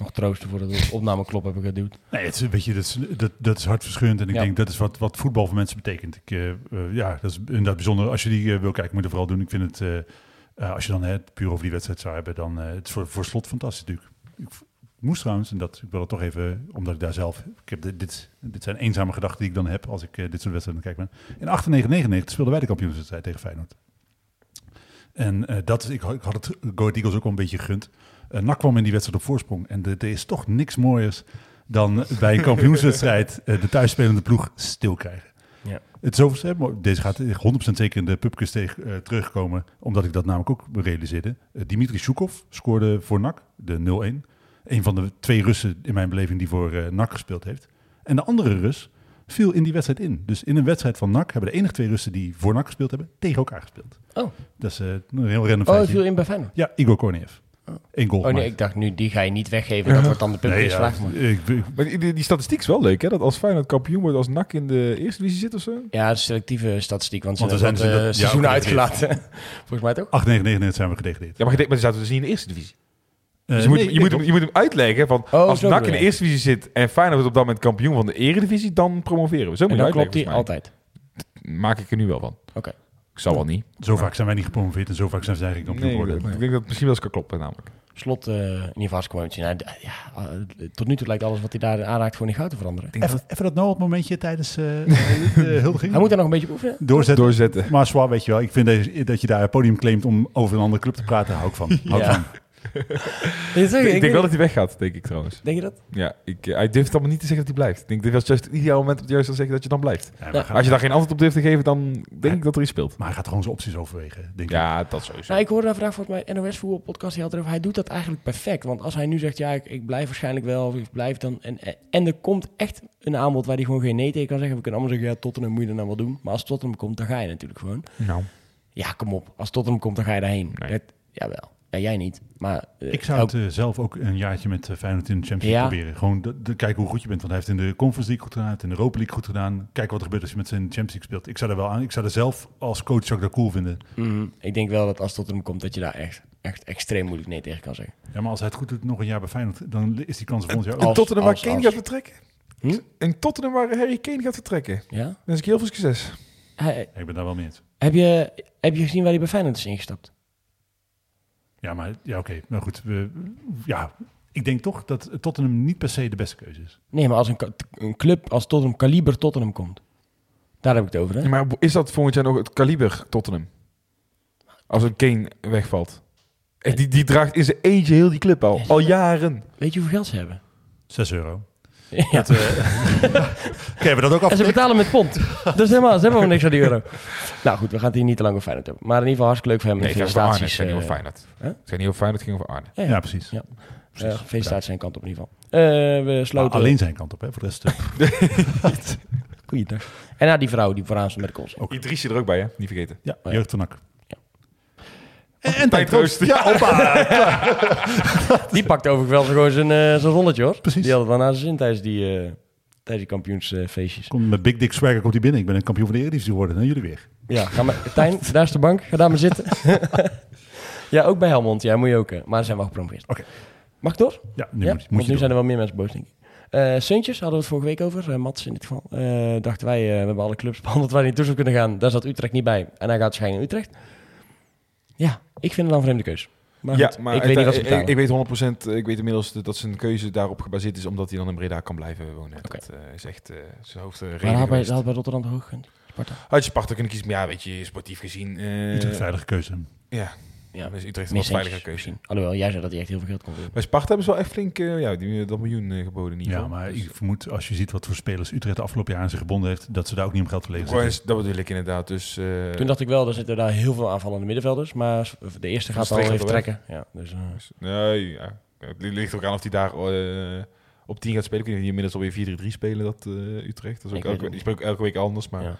nog troosten voordat we de opnameklop hebben geduwd. Nee, het is, weet je, dat, is, dat, dat is hartverscheurend. En ik Ja. denk dat is wat, wat voetbal voor mensen betekent. Ik, eh, eh, ja, dat is inderdaad bijzonder. Als je die eh, wil kijken, moet je het vooral doen. Ik vind het, als je dan het puur over die wedstrijd zou hebben, dan uh, het is voor, voor slot fantastisch natuurlijk. Ik, moest trouwens, en dat, ik wil het toch even, omdat ik daar zelf, ik heb dit, dit, dit zijn eenzame gedachten die ik dan heb als ik uh, dit soort wedstrijden kijk ben. In 98 speelden wij de kampioenswedstrijd tegen Feyenoord. En uh, dat, ik, ik had het Go Eagles ook al een beetje gegund. Uh, NAC kwam in die wedstrijd op voorsprong. En er is toch niks mooiers dan bij een kampioenswedstrijd uh, de thuisspelende ploeg stil krijgen. Ja. Het is overigens, deze gaat 100% zeker in de pubquiz tegen, uh, terugkomen, omdat ik dat namelijk ook realiseerde. Uh, Dimitri Shukov scoorde voor NAC, de 0-1. Een van de twee Russen in mijn beleving die voor uh, NAC gespeeld heeft. En de andere Rus viel in die wedstrijd in. Dus in een wedstrijd van NAC hebben de enige twee Russen die voor NAC gespeeld hebben, tegen elkaar gespeeld. Oh. Dat is een heel random Oh, viel in bij Feyenoord? Ja, Igor Korniev. Oh. Eén goal Oh nee, ik dacht nu, die ga je niet weggeven. Dat wordt dan de pubquiz ja, vraag. Maar. ik- ik- Maar die, statistiek is wel leuk, hè? Dat als Feyenoord kampioen wordt als NAC in de eerste divisie zit of zo. Ja, de selectieve statistiek, want ze Want hebben zijn wat, dus eh, ja, oké, uitgelaten. Volgens mij toch? 8, 9, 9 zijn we gedegradeerd. Ja, maar, maar die zaten dus niet in de eerste divisie. Eh, Dus je, moet, nee, je, moet nee, hem, je moet hem uitleggen van Oh, als NAC in de eerste divisie zit en Feyenoord wordt op dat moment kampioen van de eredivisie, dan promoveren we. Zo moet En dan klopt die altijd. Maak ik er nu wel van. Oké. Ik zal wel niet. Zo vaak zijn wij niet gepromoveerd en zo vaak zijn zij geen kampioen geworden. ik denk dat het misschien wel eens kan kloppen, namelijk. Slot, eh in zien. Nou, d- ja, eh, tot nu toe lijkt alles wat hij daar aanraakt gewoon in goud te veranderen. Even, even dat nou momentje tijdens eh, de huldiging. Hij moet daar nog een beetje op oefenen. doorzetten. Doorzetten. Maar zwaar, weet je wel, ik vind dat je, dat je daar het podium claimt om over een andere club te praten, hou ik van. Hou Ja. van. Ik, denk wel dat hij weggaat, denk ik trouwens. Denk je dat? Ja, ik, eh, hij durft allemaal niet te zeggen dat hij blijft. Ik denk dit was juist het ideale moment om juist te zeggen dat je dan blijft. Ja, Ja. Als je daar geen antwoord op durft te geven, dan denk ik dat er iets speelt. maar hij gaat gewoon zijn opties overwegen, denk ik. Ja, dat sowieso. Nou, ik hoorde daar vandaag volgens mij NOS Voetbal podcast die had erover. Hij doet dat eigenlijk perfect. Want als hij nu zegt, ja, ik, ik blijf waarschijnlijk wel, of ik blijf dan. En, en er komt echt een aanbod waar hij gewoon geen nee tegen kan zeggen. We kunnen allemaal zeggen, ja, Tottenham moet je dan nou wel doen. Maar als Tottenham komt, dan ga je natuurlijk gewoon. Nou, Ja, kom op. Als Tottenham komt, dan ga je daarheen. Nee. Dat, jawel. Ja, jij niet. Maar eh, Ik zou het eh, zelf ook een jaartje met eh, Feyenoord in de Champions Ja. League proberen. Gewoon de, de- kijken hoe goed je bent. Want hij heeft in de Conference League goed gedaan, in de Europa League goed gedaan. Kijken wat er gebeurt als je met zijn Champions League speelt. Ik zou er wel aan. Ik zou er zelf als coach zou ik dat cool vinden. Mhm. ik denk wel dat als Tottenham komt, dat je daar echt, echt extreem moeilijk nee tegen kan zeggen. Ja, maar als hij het goed doet nog een jaar bij Feyenoord, dan is die kans volgend jaar Als- Tottenham waar Kane gaat vertrekken. Hm? Een Tottenham waar Harry Kane gaat vertrekken. Ja? Dan is ik heel veel succes. Hij- Ik ben daar wel mee eens. heb, je, heb je gezien waar hij bij Feyenoord is ingestapt? Ja, maar ja, oké. Nou goed, we, ja, ik denk toch dat Tottenham niet per se de beste keuze is. Nee, maar als een, een club als Tottenham, kaliber Tottenham komt. Daar heb ik het over, hè? Ja, maar is dat volgend jaar nog het kaliber Tottenham? Als een Kane wegvalt. Echt, die, die draagt in zijn eentje heel die club al. Al jaren. Weet je hoeveel geld ze hebben? 6 euro. Ja. Dat, eh, Oké, hebben we dat ook En ze betalen met pond. Dus helemaal, ze hebben helemaal niks aan die euro. Nou goed, we gaan het hier niet te lang over Feyenoord hebben. Maar in ieder geval hartstikke leuk voor hem. Nee, het over Arne. Niet over eh, Feyenoord. hè? Het gaat niet over Feyenoord, het ging over Arne. ja, Ja, precies. Ja. Precies. eh, felicitaties zijn kant op in ieder geval. Eh, we sloten... alleen zijn kant op, hè? Voor de rest. Goeiedag. En na die vrouw die vooraan stond met de kols. Idrisje er ook bij, hè? Niet vergeten. ja, ja. jeugd van NAC. Ja. En, en Tijn Troost. Ja, hoppa. Die pakt overigens wel gewoon zijn, eh zijn zonnetje hoor. Precies. Die had het wel naar zijn zin tijdens die, eh, tijdens die kampioensfeestjes. Komt met Big Dick Swagger komt hij binnen. Ik ben een kampioen van de Eredivisie geworden. En jullie weer. Ja, ga maar, Tijn, daar is de bank. Ga daar maar zitten. ja, ook bij Helmond. Ja, moet je ook. eh, maar ze zijn wel gepromoveerd. Oké. Mag ik door? Ja, nu ja, moet, moet want je nu zijn er wel meer mensen boos, denk ik. Eh Suntjes hadden we het vorige week over. eh, Mats in dit geval. Eh, dachten wij, eh, we hebben alle clubs behandeld waar hij naartoe zou kunnen gaan. Daar zat Utrecht niet bij. En hij gaat waarschijnlijk naar Utrecht. Ja, ik vind het dan een vreemde keus. Maar ja, goed, maar ik weet niet wat ze ik, weet 100%, eh, ik weet inmiddels dat zijn keuze daarop gebaseerd is, omdat hij dan in Breda kan blijven wonen. Dat eh, is echt eh, zijn hoofd maar reden had bij, had bij Rotterdam gekund? Sparta? Had je Sparta kunnen kiezen, maar ja, weet je, sportief gezien... eh, Utrecht veilige keuze. Ja, Ja, is Utrecht een meer wat veilige keuze. misschien. Alhoewel, jij zei dat hij echt heel veel geld kon winnen. Bij Sparta hebben ze wel echt flink, eh, ja, die, dat miljoen eh, geboden in ieder Ja, maar Dus- ik vermoed als je ziet wat voor spelers Utrecht de afgelopen jaren aan zich gebonden heeft, dat ze daar ook niet om geld zitten. eens- dat bedoel ik inderdaad. Dus, eh, Toen dacht ik wel, er zitten daar heel veel aanvallende middenvelders. Maar de eerste gaat al even trekken. Ja, dus, eh, Nee, ja. Het ligt ook aan of hij daar op 10 gaat spelen. Ik weet niet of die inmiddels alweer 4-3 spelen, dat eh, Utrecht. Dat is ook elke, die spelen ook elke week anders. Maar Ja.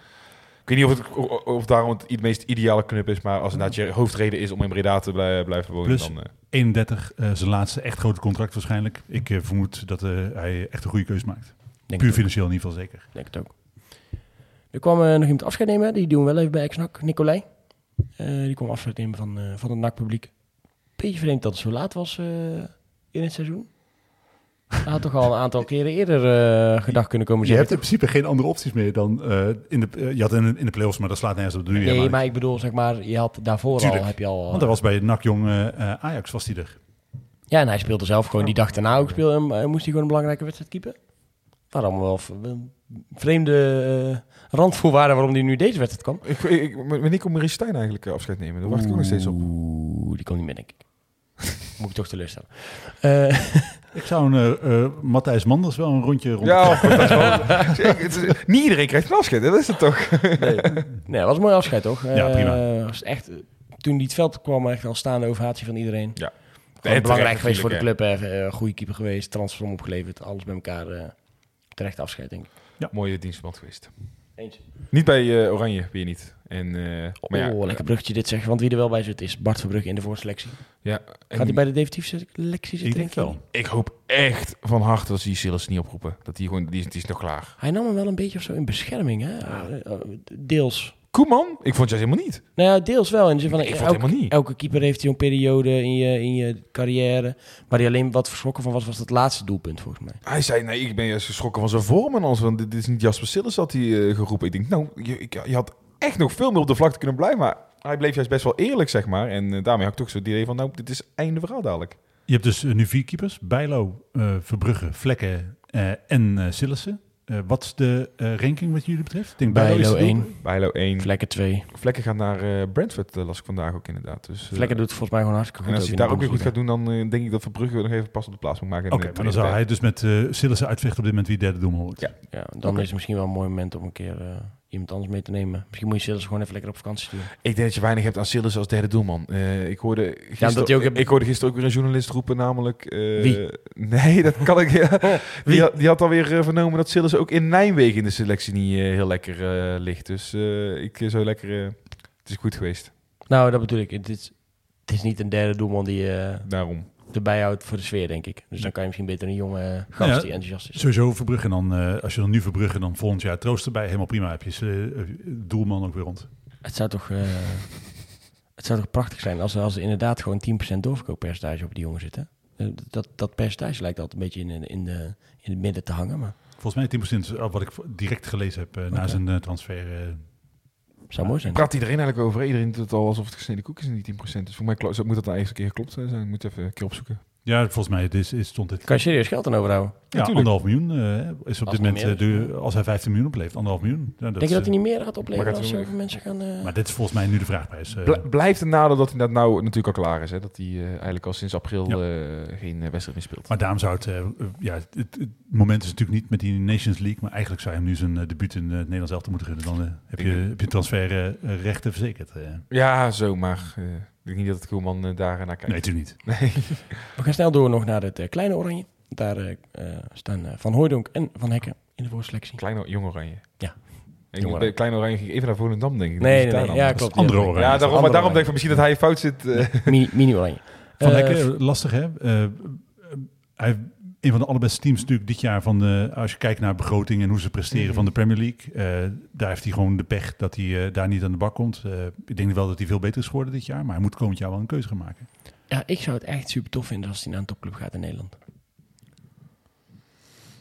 Ik weet niet of, het, of, daarom het i- meest ideale club is. Maar als het inderdaad je hoofdreden is om in Breda te blij- blijven wonen, Plus- dan... eh, 31, eh, zijn laatste echt grote contract waarschijnlijk. Ik eh, vermoed dat eh, hij echt een goede keuze maakt. Denk Puur het ook. financieel in ieder geval zeker. Denk het ook. Er kwam eh, nog iemand afscheid nemen. Die doen we wel even bij Exnak. Nicolai. Eh, die kwam afscheid nemen van, eh, van het NAC-publiek. Beetje vreemd dat het zo laat was eh, in het seizoen. Hij had toch al een aantal keren eerder eh, gedacht kunnen komen Je hebt in principe geen andere opties meer dan eh, in de, eh, je had in, in de playoffs, maar dat slaat nergens op. Dat Nee, maar ik bedoel, zeg maar, je had daarvoor Tuurlijk. al, heb je al... Want hij was bij NAC Jong eh, Ajax, was hij er. Ja, en hij speelde zelf gewoon die dag daarna ook speel, en, moest hij gewoon een belangrijke wedstrijd keepen. Waar allemaal wel vreemde randvoorwaarden waarom hij nu deze wedstrijd kwam. ik, ik, ik- wanneer komt Maurice Stijn eigenlijk afscheid nemen? Daar wacht ik ook nog steeds op. Oeh, die komt niet meer, denk ik. Moet ik toch teleurstellen. Eh Ik zou een eh, eh, Matthijs Manders wel een rondje rond. Ja, wel... Is- niet iedereen krijgt een afscheid, dat is het toch? nee, nee, dat was een mooi afscheid, toch? Ja, Eh, prima. was echt, toen die het veld kwam, echt al staande ovatie van iedereen. Ja. En belangrijk geweest voor de club. hè. Goede keeper geweest, transfer opgeleverd. Alles bij elkaar. eh, terecht afscheid, denk ik. Mooie dienstverband geweest. Eens. Niet bij eh, Oranje, weer niet. En, eh, maar ja, oh, lekker bruggetje dit zeggen. Want wie er wel bij zit is Bart Verbrugge in de voorselectie. ja, en Gaat hij bij de definitieve selectie zitten? Ik denk je? wel. ik hoop echt van harte dat ze die Silas niet oproepen. Dat die gewoon, die, is- die is nog klaar. Hij nam hem wel een beetje of zo in bescherming, hè? Eh, deels. Koeman? Ik vond juist helemaal niet. Nou ja, deels wel. In de zin van, Ik vond het elke, helemaal niet. elke keeper heeft zo'n periode in je, in je carrière. Waar hij alleen wat verschrokken van was, was het laatste doelpunt, volgens mij. Hij zei, nee, ik ben juist geschrokken van zijn vorm. En als, want dit is niet Jasper Silas, had hij eh, geroepen. Ik denk, nou, je, ik- je had echt nog veel meer op de vlakte kunnen blijven. Maar hij bleef juist best wel eerlijk, zeg maar. En eh, daarmee had ik toch zo het idee van, nou, dit is einde verhaal dadelijk. Je hebt dus eh, nu vier keepers. Bijlo, eh, Verbrugge, Vlekken eh, en eh Sillissen. Eh, wat is de eh, ranking wat jullie betreft? Ik denk Bijlo is de 1, Bijlo 1. Vlekken 2. Vlekken gaat naar eh, Brentford, las ik vandaag ook inderdaad. Dus, eh, Vlekken doet het volgens mij gewoon hartstikke goed. En als hij daar ook weer goed gaat doen, dan eh, denk ik dat Verbrugge nog even pas op de plaats moet maken. in Oké, dan zou hij dus met eh Sillissen uitvechten op dit moment wie derde doelman wordt. Ja. Ja, dan is het misschien wel een mooi moment om een keer eh, iemand anders mee te nemen. Misschien moet je Silas gewoon even lekker op vakantie sturen. Ik denk dat je weinig hebt aan Silas als derde doelman. Eh, ik, hoorde gisteren, ook heb- ik hoorde gisteren ook weer een journalist roepen, namelijk... eh, Wie? Nee, dat kan ik... ja. Wie? Die, had, die had alweer eh, vernomen dat Silas ook in Nijmegen in de selectie niet heel lekker ligt. Dus ik zou lekker... het is goed geweest, Nou, dat bedoel ik. Het is, het is niet een derde doelman die daarom. Erbij houdt voor de sfeer, denk ik. Dus dan kan je misschien beter een jonge gast Ja. die enthousiast is. Sowieso Verbrugge en dan, eh, als je dan nu Verbrugge, dan volgend jaar troost erbij. Helemaal prima, heb je eh, doelman ook weer rond. Het zou toch, eh, het zou toch prachtig zijn als, er- als er inderdaad gewoon 10% doorverkooppercentage op die jongen zit. Hè? Eh, Dat, dat percentage lijkt altijd een beetje in, in, de, in het midden te hangen. Maar Volgens mij 10% is wat ik direct gelezen heb na zijn transfer. Zou mooi zijn. Praat iedereen eigenlijk over? Iedereen doet het al alsof het gesneden koek is en niet 10%. Dus voor mij moet dat dan eerst een keer geklopt zijn. Moet je even een keer opzoeken. ja, volgens mij is, is, stond dit... Kan je serieus geld aan overhouden? Ja, anderhalf miljoen eh, is op Als dit het moment, eh, de, als hij 15 miljoen oplevert, anderhalf miljoen. Ja, dat Denk je is, dat hij eh, niet meer gaat opleveren als hij zoveel mensen gaan... eh, Maar dit is volgens mij nu de vraagprijs. eh. Bl- blijft een nadeel dat hij dat nou natuurlijk al klaar is. Hè? Dat hij eh, eigenlijk al sinds april Ja. eh, geen wedstrijd meer speelt. maar daarom zou het, ja, het, het- het moment is natuurlijk niet met die Nations League, maar eigenlijk zou je hem nu zijn debuut in het Nederlands elftal moeten gunnen. Dan heb, je, heb je transferrechten verzekerd. Ja, zo, maar eh, ik denk niet dat het Koelman daar naar kijkt. nee, natuurlijk niet. Nee. We gaan snel door nog naar het kleine oranje. Daar eh, eh, staan eh, Van Hooijdonk en Van Hekken in de voorselectie. Kleine, jong oranje. Ja. Ik, Kleine oranje ging ik even naar Volendam, denk ik. Nee, Dat nee, nee. Ja, klopt. andere Ja, oranje. Ja, daarom, Andere maar daarom oranje. denk ik misschien dat hij fout zit. eh. Mini, mini oranje. Van Hekken, lastig hè? Hij een van de allerbeste teams natuurlijk dit jaar van de, als je kijkt naar begroting en hoe ze presteren Mhm. van de Premier League. eh, daar heeft hij gewoon de pech dat hij eh, daar niet aan de bak komt. Eh, ik denk wel dat hij veel beter is geworden dit jaar, maar hij moet komend jaar wel een keuze gaan maken. Ja, ik zou het echt super tof vinden als hij naar een topclub gaat in Nederland.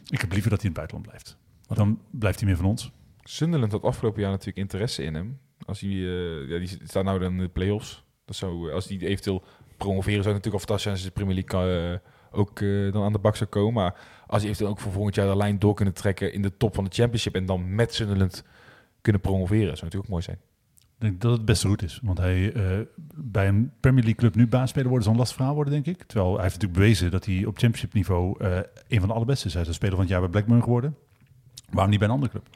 Ik heb liever dat hij in het buitenland blijft. Want dan blijft hij meer van ons. Sunderland had afgelopen jaar natuurlijk interesse in hem. Als hij, eh, ja, die staat nou dan in de play-offs. Dat zou, als die eventueel promoveren, zou het natuurlijk al fantastisch zijn als de Premier League eh, ook eh, dan aan de bak zou komen. Maar als hij eventueel ook voor volgend jaar de lijn door kunnen trekken in de top van de Championship en dan met Sunderland kunnen promoveren, zou natuurlijk ook mooi zijn. Ik denk dat het beste route is. Want hij eh, bij een Premier League club nu baasspeler worden zal een lastig verhaal worden, denk ik. Terwijl hij heeft natuurlijk bewezen dat hij op championship niveau eh, een van de allerbeste is. Hij is een speler van het jaar bij Blackburn geworden. Waarom niet bij een andere club?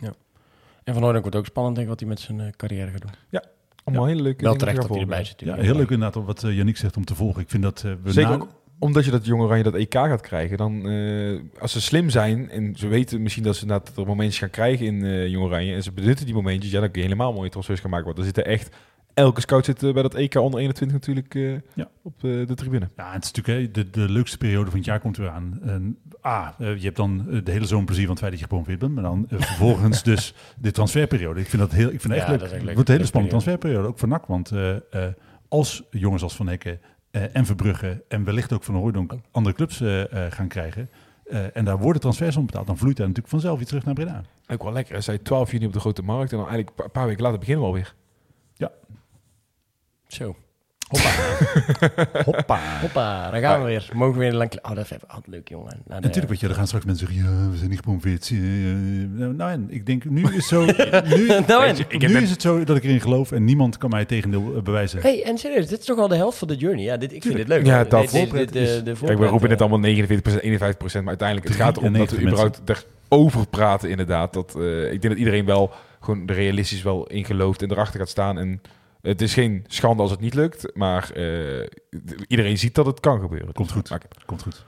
En Van Hooijdonk wordt ook spannend, denk ik, wat hij met zijn eh, carrière gaat doen. Allemaal hele leuke Wel terecht dat hij erbij zit. Ja, heel leuk inderdaad wat uh, Yannick zegt om te volgen. Ik vind dat eh, we Zeker na- ook omdat je dat Jong Oranje dat EK gaat krijgen, dan eh, als ze slim zijn en ze weten misschien dat ze dat er momentjes gaan krijgen in eh Jong Oranje en ze benutten die momentjes, ja, dan kun je helemaal mooie transfers gaan maken. Want er zitten echt elke scout zit eh, bij dat EK onder 21 natuurlijk eh, Ja. op eh, de tribune. Ja, het is natuurlijk hè, de, de leukste periode van het jaar komt weer aan. En, A, je hebt dan de hele zomer plezier van het feit dat je gepromoveerd bent. Maar dan vervolgens dus de transferperiode. Ik vind dat heel, ik vind dat echt Ja, leuk. dat is echt leuk. Het wordt een hele spannende periode. transferperiode, ook voor NAC. Want eh, eh, als jongens als Van Hekken en Verbrugge en wellicht ook Van Hooydonk andere clubs eh, eh, gaan krijgen... eh, en daar worden transfers om betaald, dan vloeit daar natuurlijk vanzelf weer terug naar Breda. Ook wel lekker. Hij zei 12 juni op de grote markt en dan eigenlijk een pa- paar weken later beginnen we alweer. Zo. Hoppa. Hoppa, daar gaan we weer. Mogen we weer lang... Oh, dat is even altijd leuk, jongen. Nou, de- Natuurlijk, weet je, er gaan straks mensen zeggen, ja, we zijn niet gepromoveerd. Eh, eh, nou, en ik denk, nu is, zo, nu, Nou, en? Ik heb nu is het zo dat ik erin geloof en niemand kan mij het tegendeel eh, bewijzen. Hey, en serieus, dit is toch al de helft van de journey? Ja, dit, ik vind dit leuk. Ja, dat. Dit- dit- Voorpret dit- de- is- de Kijk, we roepen net allemaal 49%, 51%, maar uiteindelijk het gaat erom dat we 93 überhaupt erover praten inderdaad. Dat, eh, ik denk dat iedereen wel gewoon realistisch wel in gelooft en erachter gaat staan. En het is geen schande als het niet lukt, maar eh, iedereen ziet dat het kan gebeuren. Komt goed. Maar Komt goed.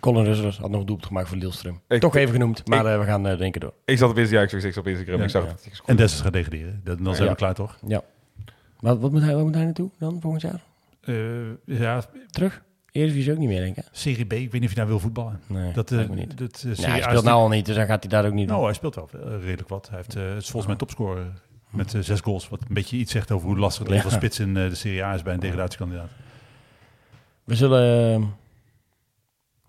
Colin Russers had nog een doelpunt gemaakt voor Lillestrøm. Ik- Toch even genoemd, maar ik- eh, we gaan eh denken door. ik zat op Instagram, ja, ik zag op Instagram, Ja, ik zag ja. dat En. Dessus gaat degraderen. Dan, dan zijn Ja. we klaar, toch? Ja. Wat, wat, moet hij, wat moet hij naartoe dan volgend jaar? Eh, ja, Terug? Eredivisie ook niet meer, denk ik. hè? Serie B, ik weet niet of je daar wil voetballen. Nee, Dat, eh, me niet. dat, hij speelt nou al niet, dus dan gaat hij daar ook niet Nou, doen. hij speelt wel redelijk wat. Hij heeft, het is volgens mij topscorer met eh, zes goals. Wat een beetje iets zegt over hoe lastig het leven als Ja. spits in eh, de Serie A is bij een degradatiekandidaat. We zullen eh,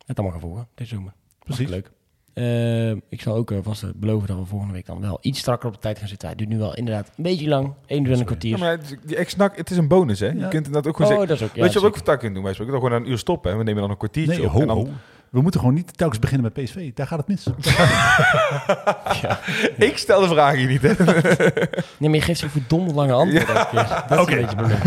het allemaal gaan volgen deze zomer. Precies. Leuk. Eh, ik zal ook eh, vast beloven dat we volgende week dan wel iets strakker op de tijd gaan zitten. Hij duurt nu wel inderdaad een beetje lang. 21 kwartier. Ja, maar het- die ex-nak, het is een bonus, hè? Je kunt inderdaad ook gewoon oh, zeggen... dat is ook... Ja, weet je wat we ook vandaag kunnen doen? Wij spreken dan gewoon een uur stoppen, hè? We nemen dan een kwartiertje Nee, op. ho, en dan, ho. We moeten gewoon niet telkens beginnen met PSV. Daar gaat het mis. Ik stel de vraag hier niet, hè? Nee, maar je geeft zo'n verdomd lange antwoord elke keer. Dat is een beetje het probleem.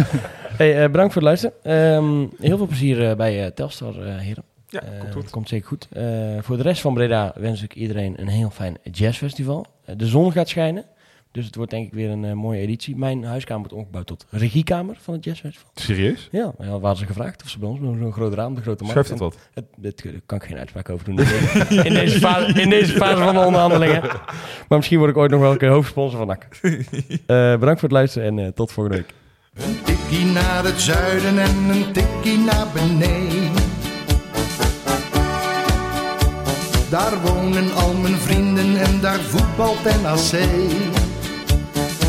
Hey, eh, bedankt voor het luisteren. Ehm, heel veel plezier eh, bij eh, Telstar, eh, heren. Ja, komt goed. Komt zeker goed. Eh, voor de rest van Breda wens ik iedereen een heel fijn jazzfestival. De zon gaat schijnen. Dus het wordt denk ik weer een eh, mooie editie. Mijn huiskamer wordt omgebouwd tot regiekamer van het jazzfestival. Serieus? Ja, ja waren ze gevraagd of ze bij ons met zo'n groot raam, de grote markt. Schuift het wat? Daar kan ik geen uitspraak over doen. In deze, fase, in deze fase van de onderhandelingen. Maar misschien word ik ooit nog wel een keer hoofdsponsor van NAC. Eh, bedankt voor het luisteren en eh, tot volgende week. Een tikkie naar het zuiden en een tikkie naar beneden. Daar wonen al mijn vrienden en daar voetbalt NAC.